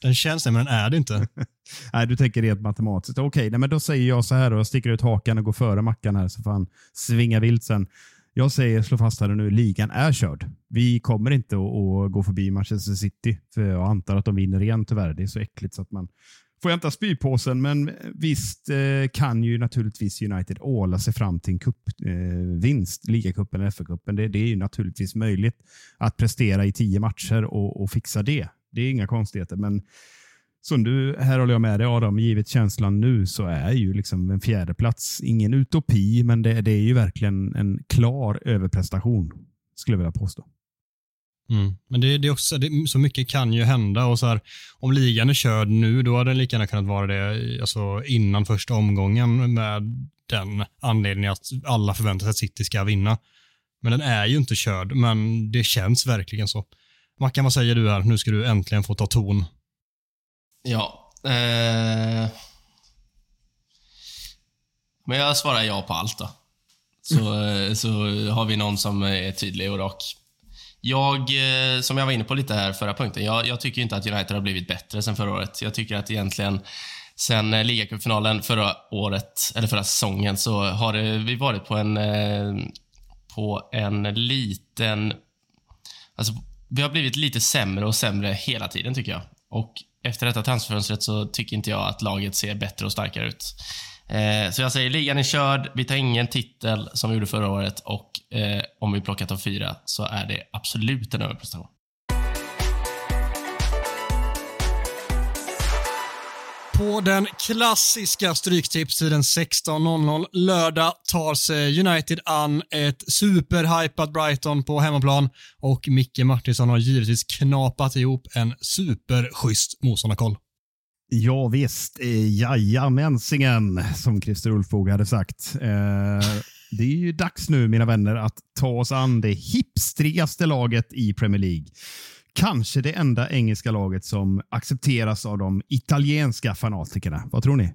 Den känns det, men den är det inte. Nej, du tänker rent matematiskt. Okej, nej, men då säger jag så här och jag sticker ut hakan och går före Mackan här så får han svinga vilt sen. Jag säger, slå fast här nu, ligan är körd. Vi kommer inte att, att gå förbi Manchester City, för jag antar att de vinner igen tyvärr. Det är så äckligt så att man får hämta spypåsen, men visst eh, kan ju naturligtvis United åla sig fram till en cupvinst, eh, ligacupen eller FA-cupen. Det, det är ju naturligtvis möjligt att prestera i tio matcher och, och fixa det. Det är inga konstigheter, men som du, här håller jag med dig Adam, givet känslan nu så är ju liksom en fjärde plats ingen utopi, men det, det är ju verkligen en klar överprestation, skulle jag vilja påstå. Mm. Men det, det är också, det, så mycket kan ju hända och så här, om ligan är körd nu, då hade den lika gärna kunnat vara det alltså, innan första omgången med den anledningen att alla förväntar sig att City ska vinna. Men den är ju inte körd, men det känns verkligen så. Mackan, vad säger du här? Nu ska du äntligen få ta ton. Ja. Eh... Men jag svarar ja på allt då. Så, eh, så har vi någon som är tydlig och rak. Jag, eh, som jag var inne på lite här förra punkten, jag, jag tycker inte att United har blivit bättre sen förra året. Jag tycker att egentligen sen eh, ligacupfinalen förra året, eller förra säsongen, så har det, vi varit på en, på en liten... Alltså, vi har blivit lite sämre och sämre hela tiden, tycker jag. Och efter detta transferfönstret så tycker inte jag att laget ser bättre och starkare ut. Eh, så jag säger ligan är körd, vi tar ingen titel som vi gjorde förra året och eh, om vi plockar topp fyra så är det absolut en överprestation. På den klassiska stryktipstiden 16.00 lördag tar sig United an ett superhypat Brighton på hemmaplan och Micke Martinsson har givetvis knapat ihop en superschysst motståndarkoll. Ja visst, eh, jajamensingen, som Christer Ulfbåge hade sagt. Eh, det är ju dags nu, mina vänner, att ta oss an det hipstrigaste laget i Premier League. Kanske det enda engelska laget som accepteras av de italienska fanatikerna. Vad tror ni?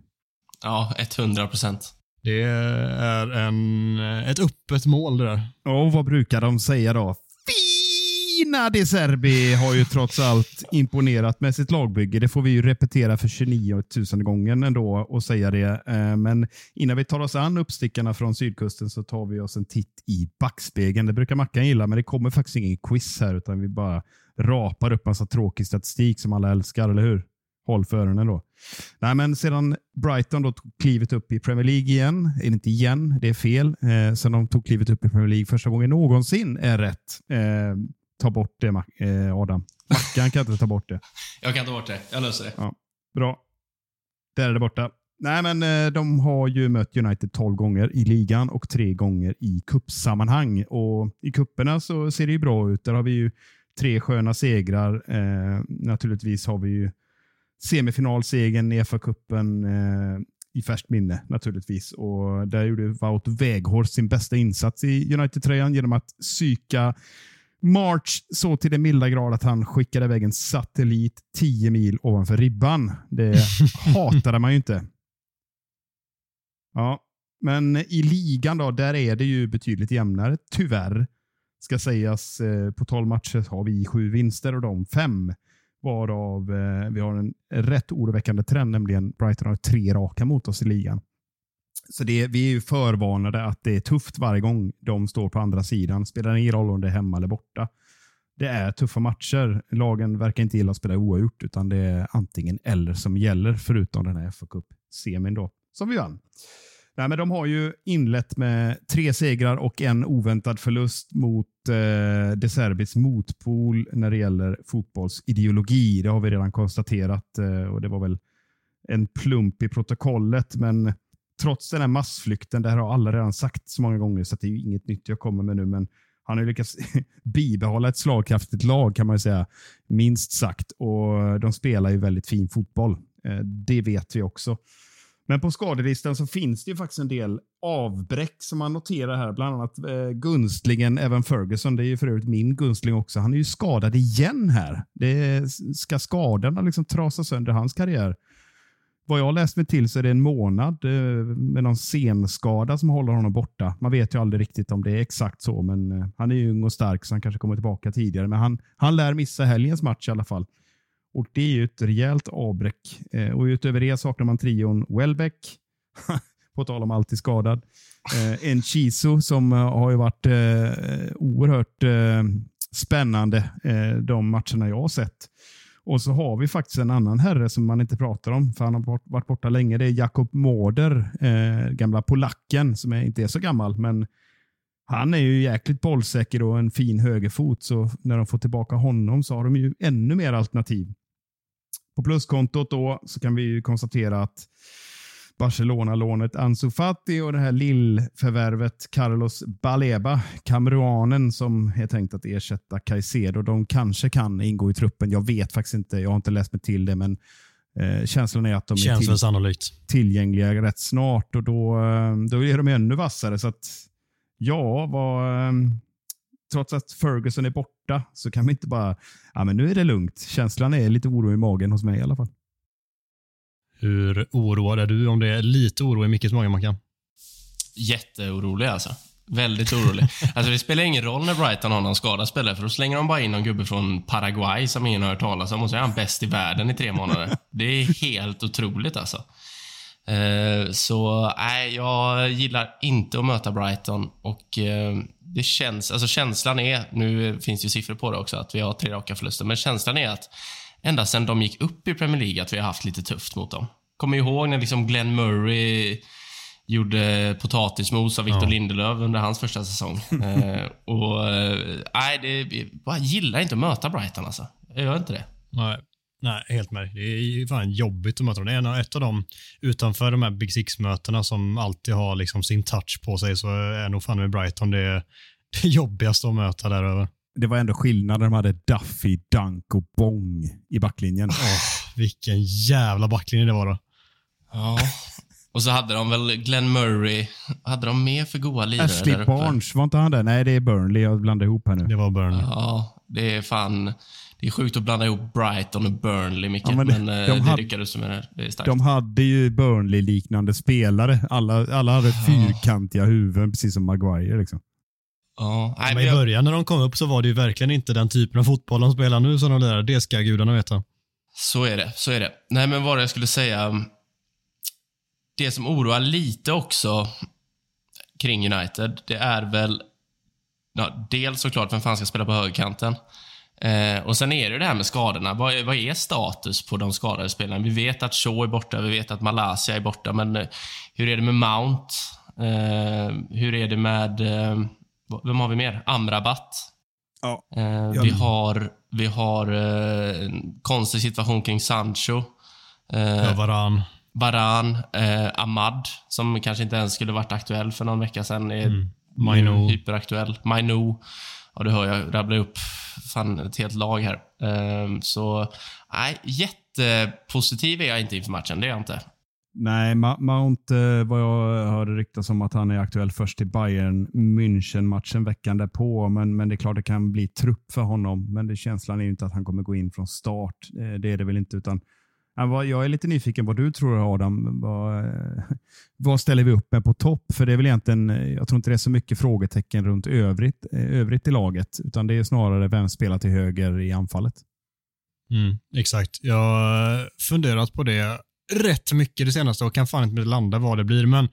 Ja, 100 procent. Det är en, ett öppet mål det där. Och vad brukar de säga då? Fina De Serbi har ju trots allt imponerat med sitt lagbygge. Det får vi ju repetera för 29 000 gången ändå och säga det. Eh, Men innan vi tar oss an uppstickarna från sydkusten så tar vi oss en titt i backspegeln. Det brukar Mackan gilla, men det kommer faktiskt ingen quiz här utan vi bara rapar upp massa tråkig statistik som alla älskar, eller hur? Håll för öronen då. Nej, men sedan Brighton då tog klivet upp i Premier League igen, det inte igen, det är fel. Eh, sen de tog klivet upp i Premier League första gången någonsin är rätt. Eh, ta bort det, eh, Adam. Mackan kan inte ta bort det. Jag kan ta bort det. Jag löser det. Bra. Där är det borta. Nej, men eh, de har ju mött United 12 gånger i ligan och tre gånger i kuppsammanhang. Och I kupperna så ser det ju bra ut. Där har vi ju tre sköna segrar. Eh, naturligtvis har vi ju semifinalsegern i FA-cupen eh, i färskt minne naturligtvis. Och där gjorde Wout Weghorst sin bästa insats i United-tröjan genom att psyka March så till den milda grad att han skickade iväg en satellit 10 mil ovanför ribban. Det hatade man ju inte. Ja, men i ligan då, där är det ju betydligt jämnare, tyvärr. Ska sägas, eh, på 12 matcher har vi sju vinster och de fem. Varav eh, vi har en rätt oroväckande trend, nämligen Brighton har tre raka mot oss i ligan. Så det, vi är ju förvarnade att det är tufft varje gång de står på andra sidan. Spelar ingen roll om det är hemma eller borta. Det är tuffa matcher. Lagen verkar inte gilla att spela oavgjort, utan det är antingen eller som gäller, förutom den här FA Cup-semin som vi vann. Nej, men de har ju inlett med tre segrar och en oväntad förlust mot eh, De Serbis motpol när det gäller fotbollsideologi. Det har vi redan konstaterat eh, och det var väl en plump i protokollet, men trots den här massflykten, det här har alla redan sagt så många gånger, så det är ju inget nytt jag kommer med nu, men han har ju lyckats bibehålla ett slagkraftigt lag kan man ju säga, minst sagt. Och De spelar ju väldigt fin fotboll. Eh, Det vet vi också. Men på skadelistan så finns det ju faktiskt en del avbräck som man noterar här. Bland annat eh, gunstlingen Evan Ferguson. Det är ju för övrigt min gunstling också. Han är ju skadad igen här. Det ska skadorna liksom trasa sönder hans karriär? Vad jag läst mig till så är det en månad eh, med någon senskada som håller honom borta. Man vet ju aldrig riktigt om det är exakt så, men eh, han är ju ung och stark så han kanske kommer tillbaka tidigare. Men han, han lär missa helgens match i alla fall. Och Det är ju ett rejält avbräck. Eh, och utöver det saknar man trion Welbeck, på tal om alltid skadad. Eh, en Chiso som eh, har ju varit eh, oerhört eh, spännande de matcherna jag har sett. Och så har vi faktiskt en annan herre som man inte pratar om, för han har varit borta länge. Det är Jakob Mårder, gamla polacken som är, inte är så gammal, men han är ju jäkligt bollsäker och en fin högerfot, så när de får tillbaka honom så har de ju ännu mer alternativ. På pluskontot då så kan vi konstatera att Barcelona-lånet Ansu Fati och det här lillförvärvet Carlos Baleba, kameruanen som är tänkt att ersätta Caicedo. De kanske kan ingå i truppen. Jag vet faktiskt inte. Jag har inte läst mig till det, men eh, känslan är att de Känns är till, tillgängliga rätt snart och då, eh, då är de ännu vassare. Så att, ja, vad, eh, trots att Ferguson är borta så kan vi inte bara, ja men nu är det lugnt. Känslan är lite oro i magen hos mig i alla fall. Hur oroad är du om det är lite oro i Mickes mage, Mackan? Jätteorolig alltså. Väldigt orolig. alltså det spelar ingen roll när Brighton har någon skadad spelare, för då slänger de bara in någon gubbe från Paraguay som ingen har hört talas om och så är han bäst i världen i tre månader. Det är helt otroligt alltså. Uh, så nej, jag gillar inte att möta Brighton och uh, det känns, alltså känslan är, nu finns ju siffror på det också, att vi har tre raka förluster, men känslan är att ända sedan de gick upp i Premier League att vi har haft lite tufft mot dem. Kommer ihåg när liksom Glenn Murray gjorde potatismos av Victor ja. Lindelöf under hans första säsong. eh, och eh, Nej, det, jag gillar inte att möta Brighton alltså. Jag gör inte det. Nej. Nej, helt med. Det är fan jobbigt att möta dem. Det är ett av dem, utanför de här Big Six-mötena som alltid har liksom sin touch på sig, så är nog fan med Brighton det, det jobbigaste att möta där över det var ändå skillnad när de hade Duffy, Dunk och Bong i backlinjen. Oh, vilken jävla backlinje det var då. Ja. Och så hade de väl Glenn Murray. Hade de mer för goa lirare Ashley Barnes, var inte han där? Nej, det är Burnley. Jag blandar ihop här nu. Det var Burnley. Ja, det är fan... Det är sjukt att blanda ihop Brighton och Burnley, Micke. Ja, men, det, men de det lyckades du med. Det. det är starkt. De hade ju Burnley-liknande spelare. Alla, alla hade fyrkantiga huvuden, precis som Maguire. Liksom. Ja, nej, men I början när de kom upp så var det ju verkligen inte den typen av fotboll de spelar nu som de lirar. Det ska gudarna veta. Så är det. Så är det. Nej, men vad jag skulle säga. Det som oroar lite också kring United, det är väl ja, dels såklart vem fan ska spela på högerkanten. Eh, och sen är det det här med skadorna. Vad är, vad är status på de skadade spelarna? Vi vet att Shaw är borta, vi vet att Malaysia är borta, men eh, hur är det med Mount? Eh, hur är det med eh, vem har vi mer? Amrabat. Ja. Eh, vi har, vi har eh, en konstig situation kring Sancho. Eh, ja, Varan. Eh, Ahmad, som kanske inte ens skulle varit aktuell för någon vecka sedan, är mm. Maino. hyperaktuell. Maino. Ja, du hör, jag rabblar upp fan ett helt lag här. Eh, så, nej, jättepositiv är jag inte inför matchen. Det är jag inte. Nej, Mount, eh, vad jag hörde ryktas om att han är aktuell först i Bayern München-matchen veckan därpå. Men, men det är klart det kan bli trupp för honom. Men det, känslan är ju inte att han kommer gå in från start. Eh, det är det väl inte. utan jag är lite nyfiken vad du tror Adam. Vad, eh, vad ställer vi upp med på topp? För det är väl egentligen, eh, jag tror inte det är så mycket frågetecken runt övrigt, eh, övrigt i laget. Utan det är snarare vem spelar till höger i anfallet. Mm, exakt. Jag har funderat på det rätt mycket det senaste och kan fan inte landa vad det blir. Men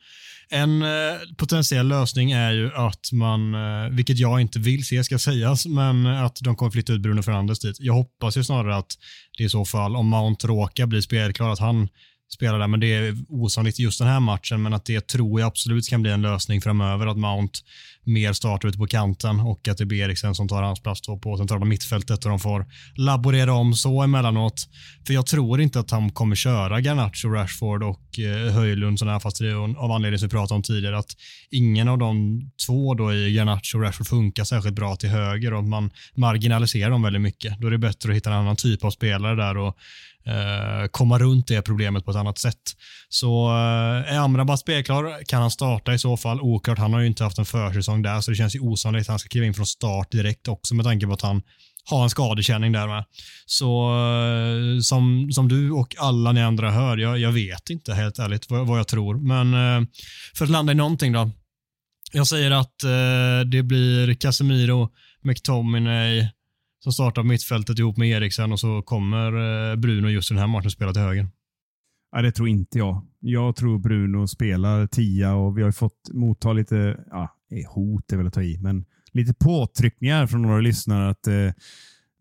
en eh, potentiell lösning är ju att man, eh, vilket jag inte vill se ska sägas, men att de kommer flytta ut Bruno Fernandes dit. Jag hoppas ju snarare att det i så fall, om Mount råkar bli spelklar, att han spela där, men det är osannolikt just den här matchen, men att det tror jag absolut kan bli en lösning framöver, att Mount mer startar ute på kanten och att det blir Eriksen som tar hans plats på centrala mittfältet och de får laborera om så emellanåt. För jag tror inte att han kommer köra Garnacho, Rashford och eh, Höjlund det är av anledning som vi pratade om tidigare. Att ingen av de två då i Garnacho och Rashford funkar särskilt bra till höger och man marginaliserar dem väldigt mycket. Då är det bättre att hitta en annan typ av spelare där och Eh, komma runt det problemet på ett annat sätt. Så eh, är Amrabat spelklar kan han starta i så fall. Oklart, han har ju inte haft en försäsong där så det känns ju osannolikt att han ska kliva in från start direkt också med tanke på att han har en skadekänning där med. Så eh, som, som du och alla ni andra hör, jag, jag vet inte helt ärligt vad, vad jag tror. Men eh, för att landa i någonting då. Jag säger att det blir Casemiro, McTominay, som startar på mittfältet ihop med Eriksen och så kommer eh, Bruno just den här matchen spela till höger. Ja, det tror inte jag. Jag tror Bruno spelar tia och vi har fått motta lite, ja, eh, hot är väl att ta i, men lite påtryckningar från några lyssnare att, eh,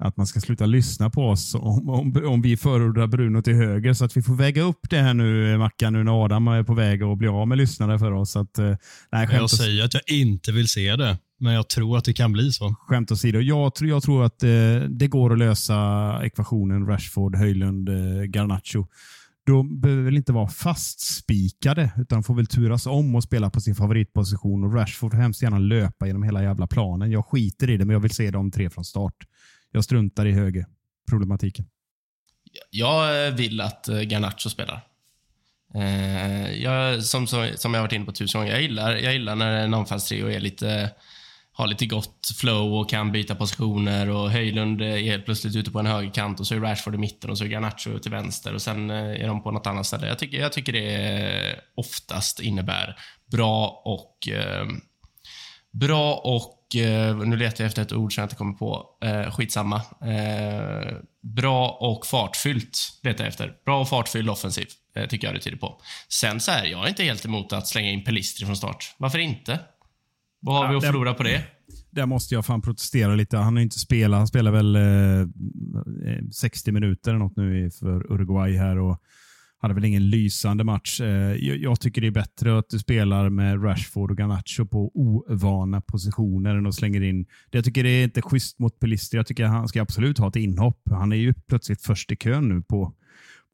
att man ska sluta lyssna på oss om, om, om vi förordar Bruno till höger. Så att vi får väga upp det här nu, Mackan, nu när Adam är på väg att bli av med lyssnare för oss. Att, eh, nej, jag säger att jag inte vill se det. Men jag tror att det kan bli så. Skämt åsido. Jag, tror, jag tror att eh, det går att lösa ekvationen Rashford, Höjlund, eh, Garnacho. De behöver väl inte vara fastspikade, utan får väl turas om och spela på sin favoritposition. Och Rashford får hemskt gärna löpa genom hela jävla planen. Jag skiter i det, men jag vill se de tre från start. Jag struntar i högerproblematiken. Jag vill att eh, Garnacho spelar. Eh, jag, som, som, som jag varit inne på tusen gånger, jag gillar, jag gillar när en anfallstrio är lite har lite gott flow och kan byta positioner och Höjlund är plötsligt ute på en högerkant och så är Rashford i mitten och så är Garnacho till vänster och sen eh, är de på något annat ställe. Jag tycker, jag tycker det oftast innebär bra och eh, bra och nu letar jag efter ett ord som jag inte kommer på. Eh, skitsamma. Eh, bra och fartfyllt letar jag efter. Bra och fartfylld offensiv, eh, tycker jag det tyder på. Sen så här, jag är inte helt emot att slänga in Pelistri från start. Varför inte? Vad har ja, vi att förlora på det? Där måste jag fan protestera lite. Han har inte spelat. Han spelar väl eh, 60 minuter eller något nu för Uruguay här och hade väl ingen lysande match. Eh, jag, tycker det är bättre att du spelar med Rashford och Garnacho på ovana positioner än att slänga in. Jag tycker det är inte schysst mot Pelistri. Jag tycker han ska absolut ha ett inhopp. Han är ju plötsligt först i kön nu på,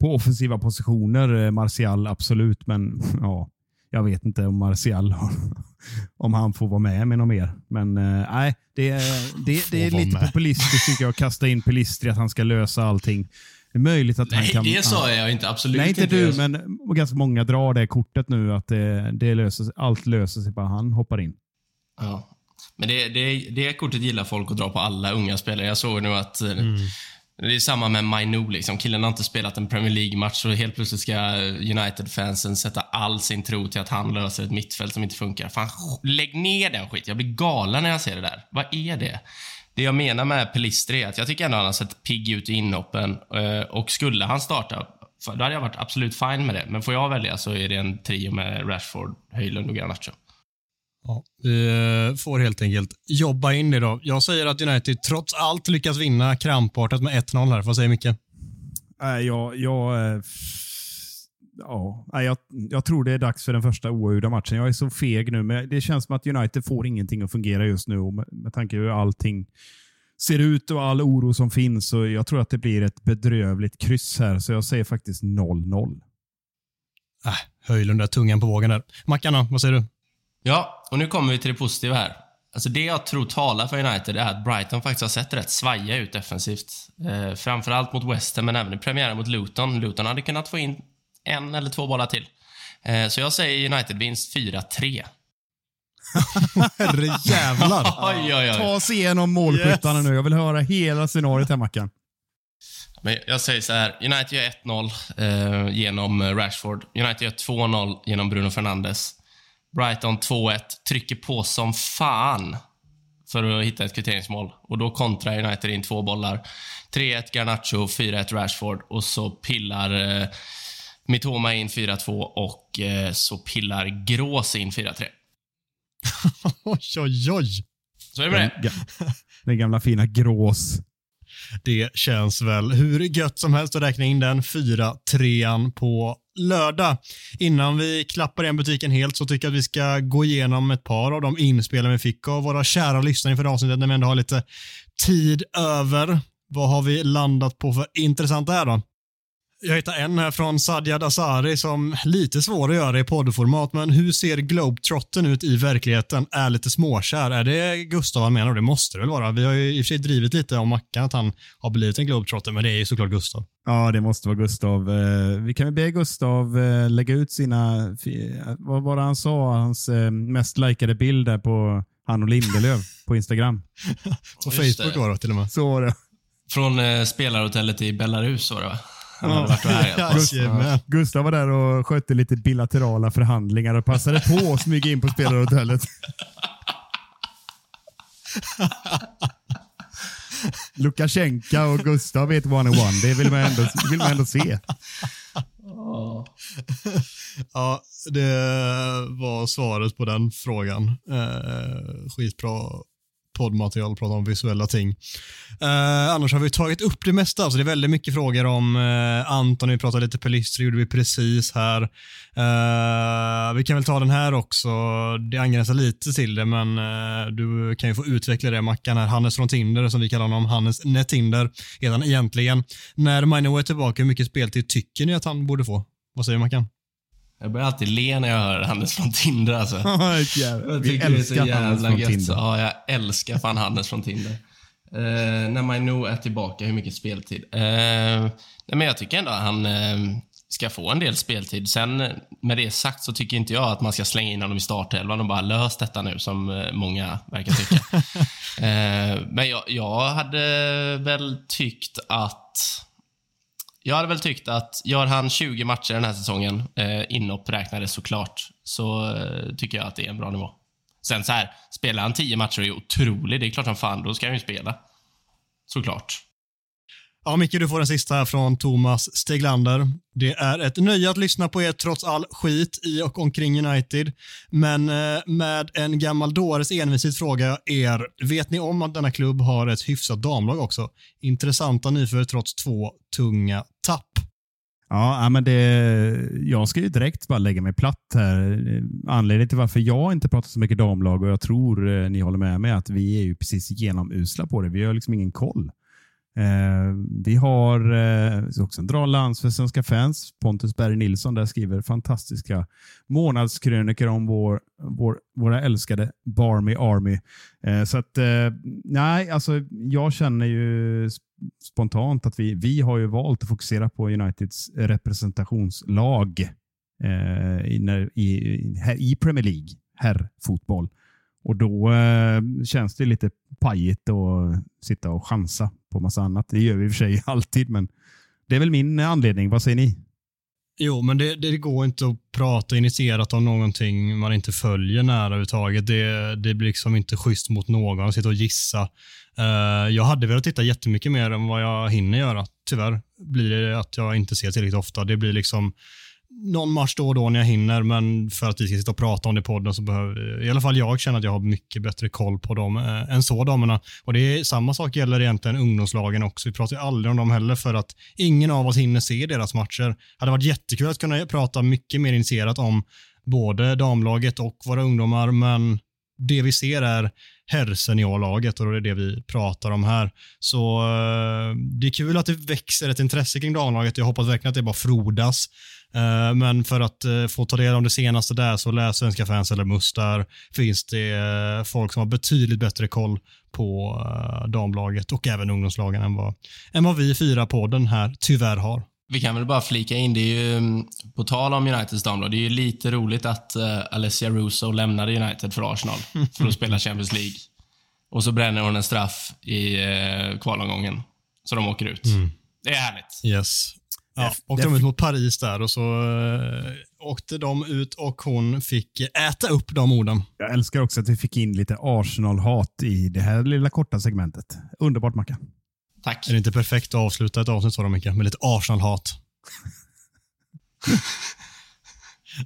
på offensiva positioner. Eh, Martial absolut, men ja, jag vet inte om Martial om han får vara med med något mer. Men eh, nej, det, det, det är lite populistiskt tycker jag att kasta in Pelistri, att han ska lösa allting. Det är möjligt att nej, han kan... det sa jag inte. Absolut Nej, inte, du, men ganska många drar det kortet nu att det, det löser, allt löser sig bara han hoppar in. Ja. Men det, det, det kortet gillar folk att dra på alla unga spelare. Jag såg nu att eh, mm. Det är samma med Mainou. Liksom. Killen har inte spelat en Premier League-match och helt plötsligt ska United-fansen sätta all sin tro till att han löser ett mittfält som inte funkar. Fan, lägg ner den skit. Jag blir galen när jag ser det där. Vad är det? Det jag menar med Pelistri är att jag tycker ändå han har sett pigg ut i inhoppen. Eh, och skulle han starta, då hade jag varit absolut fine med det. Men får jag välja så är det en trio med Rashford, Höjlund och Garnacho. Ja, vi eh, får helt enkelt jobba in det då. Jag säger att United trots allt lyckas vinna krampartat med 1-0 här. Vad säger Micke? Äh, jag, jag, äh, ja, jag, jag tror det är dags för den första oavgjorda matchen. Jag är så feg nu, men det känns som att United får ingenting att fungera just nu. Med, med tanke på hur allting ser ut och all oro som finns. Så jag tror att det blir ett bedrövligt kryss här, så jag säger faktiskt 0-0. Äh, Höjlund är tungan på vågen där. Mackan vad säger du? Ja, och nu kommer vi till det positiva här. Alltså det jag tror talar för United är att Brighton faktiskt har sett rätt svaja ut defensivt. Eh, framförallt mot West Ham, men även i premiären mot Luton. Luton hade kunnat få in en eller två bollar till. Eh, så jag säger United-vinst 4-3. Herrejävlar! oj, oj, oj. Ta oss igenom målskyttarna yes. nu. Jag vill höra hela scenariot här, Mackan. Men jag säger så här. United gör 1-0 eh, genom Rashford. United gör 2-0 genom Bruno Fernandes. Brighton 2-1, trycker på som fan för att hitta ett kvitteringsmål. Och då kontrar United in två bollar. 3-1 Garnacho, 4-1 Rashford och så pillar eh, Mitoma in 4-2 och eh, så pillar Grås in 4-3. oj, oj, oj. Så är det med det. Den gamla fina Grås. Det känns väl hur gött som helst att räkna in den 4-3an på lördag. Innan vi klappar igen butiken helt så tycker jag att vi ska gå igenom ett par av de inspelen vi fick av våra kära lyssnare inför avsnittet när vi ändå har lite tid över. Vad har vi landat på för intressant där då? Jag hittar en här från Sadja Dasari som lite svår att göra i poddformat, men hur ser Globetrotten ut i verkligheten? Är lite småkär. Är det Gustav han menar? Det måste det väl vara. Vi har ju i och för sig drivit lite om Mackan, att han har blivit en Globetrotter, men det är ju såklart Gustav. Ja, det måste vara Gustav. Eh, Vi kan väl be Gustav eh, lägga ut sina, fi- vad var det han sa, hans eh, mest likade bild där på han och Lindelöf på Instagram. På Facebook var det till och med. Så var det. Från eh, spelarhotellet i Belarus var det va? Han hade varit och härjat. Jajamän. Gustav var där och skötte lite bilaterala förhandlingar och passade på att smyga in på spelarhotellet. Lukasjenko och Gustav är ett one-on-one. Det vill man ändå, vill man ändå se. Ja, det var svaret på den frågan. Eh, skitbra poddmaterial, prata om visuella ting. Eh, annars har vi tagit upp det mesta. Alltså det är väldigt mycket frågor om eh, Anton, vi pratade lite Pelistri, gjorde vi precis här. Eh, vi kan väl ta den här också. Det angränsar lite till det, men eh, du kan ju få utveckla det, Mackan. Här. Hannes från Tinder, som vi kallar honom. Hannes Netinder, heter han egentligen. När Maino är tillbaka, hur mycket speltid tycker ni att han borde få? Vad säger Mackan? Jag börjar alltid le när jag hör Hannes från Tinder alltså. Jag Vi tycker det är så jävla från gött. Tinder. Ja, jag älskar fan Hannes från Tinder. Eh, när Maino är tillbaka, hur mycket speltid? Eh, nej, men jag tycker ändå att han eh, ska få en del speltid. Sen med det sagt så tycker inte jag att man ska slänga in honom i startelvan och bara lös detta nu som många verkar tycka. men jag, jag hade väl tyckt att jag hade väl tyckt att gör han 20 matcher den här säsongen, eh, inhopp räknade såklart, så eh, tycker jag att det är en bra nivå. Sen så här, spelar han 10 matcher och är otrolig, det är klart som fan, då ska han ju spela. Såklart. Ja, Micke, du får den sista här från Thomas Steglander. Det är ett nöje att lyssna på er trots all skit i och omkring United. Men eh, med en gammal dåres envishet frågar jag er, vet ni om att denna klubb har ett hyfsat damlag också? Intressanta nyförvärv trots två tunga. Ja, men det, jag ska ju direkt bara lägga mig platt här. Anledningen till varför jag inte pratar så mycket damlag och jag tror eh, ni håller med mig att vi är ju precis genomusla på det. Vi har liksom ingen koll. Eh, vi har eh, också en bra lans för svenska fans. Pontus Berg Nilsson där skriver fantastiska månadskrönikor om vår, vår, våra älskade Barmy Army. Eh, så att, eh, nej, alltså jag känner ju spontant att vi, vi har ju valt att fokusera på Uniteds representationslag eh, i, i, i, i Premier League, herrfotboll. Och då eh, känns det lite pajigt att sitta och chansa på massa annat. Det gör vi i och för sig alltid, men det är väl min anledning. Vad säger ni? Jo, men det, det går inte att prata initierat om någonting man inte följer nära överhuvudtaget. Det, det blir liksom inte schysst mot någon att sitta och gissa. Uh, jag hade velat titta jättemycket mer än vad jag hinner göra. Tyvärr blir det att jag inte ser tillräckligt ofta. Det blir liksom någon match då och då när jag hinner, men för att vi ska sitta och prata om det i podden så behöver i alla fall jag känna att jag har mycket bättre koll på dem eh, än så damerna. Eh, och det är samma sak gäller egentligen ungdomslagen också. Vi pratar ju aldrig om dem heller för att ingen av oss hinner se deras matcher. Det hade varit jättekul att kunna prata mycket mer initierat om både damlaget och våra ungdomar, men det vi ser är herrseniorlaget och det är det vi pratar om här. Så eh, det är kul att det växer ett intresse kring damlaget. Jag hoppas verkligen att det bara frodas. Eh, men för att eh, få ta del av det senaste där så läs Svenska fans eller Mustar. Där finns det folk som har betydligt bättre koll på damlaget och även ungdomslagen än vad, än vad vi fyra på den här tyvärr har. Vi kan väl bara flika in, det är ju, mm, på tal om Uniteds damlag, det är ju lite roligt att uh, Alessia Russo lämnade United för Arsenal för att spela Champions League. Och så bränner hon en straff i uh, kvalomgången, så de åker ut. Det är härligt. Yes. Ja, åkte de ut mot Paris där och så eh, åkte de ut och hon fick äta upp de orden. Jag älskar också att vi fick in lite Arsenal-hat i det här lilla korta segmentet. Underbart Mackan. Tack. Är det inte perfekt att avsluta ett avsnitt så då, Micke? Med lite Arsenal-hat.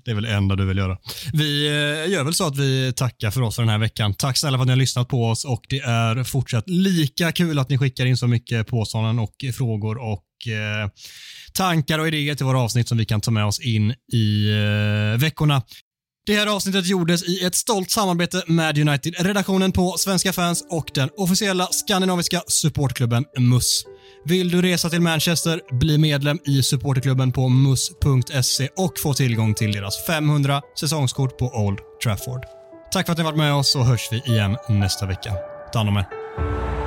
Det är väl det enda du vill göra. Vi eh, gör väl så att vi tackar för oss för den här veckan. Tack snälla för att ni har lyssnat på oss och det är fortsatt lika kul att ni skickar in så mycket påståenden och frågor och eh, tankar och idéer till våra avsnitt som vi kan ta med oss in i eh, veckorna. Det här avsnittet gjordes i ett stolt samarbete med United-redaktionen på Svenska fans och den officiella skandinaviska supportklubben MUS. Vill du resa till Manchester, bli medlem i supporterklubben på mus.se och få tillgång till deras 500 säsongskort på Old Trafford. Tack för att ni varit med oss och hörs vi igen nästa vecka. Ta hand om er.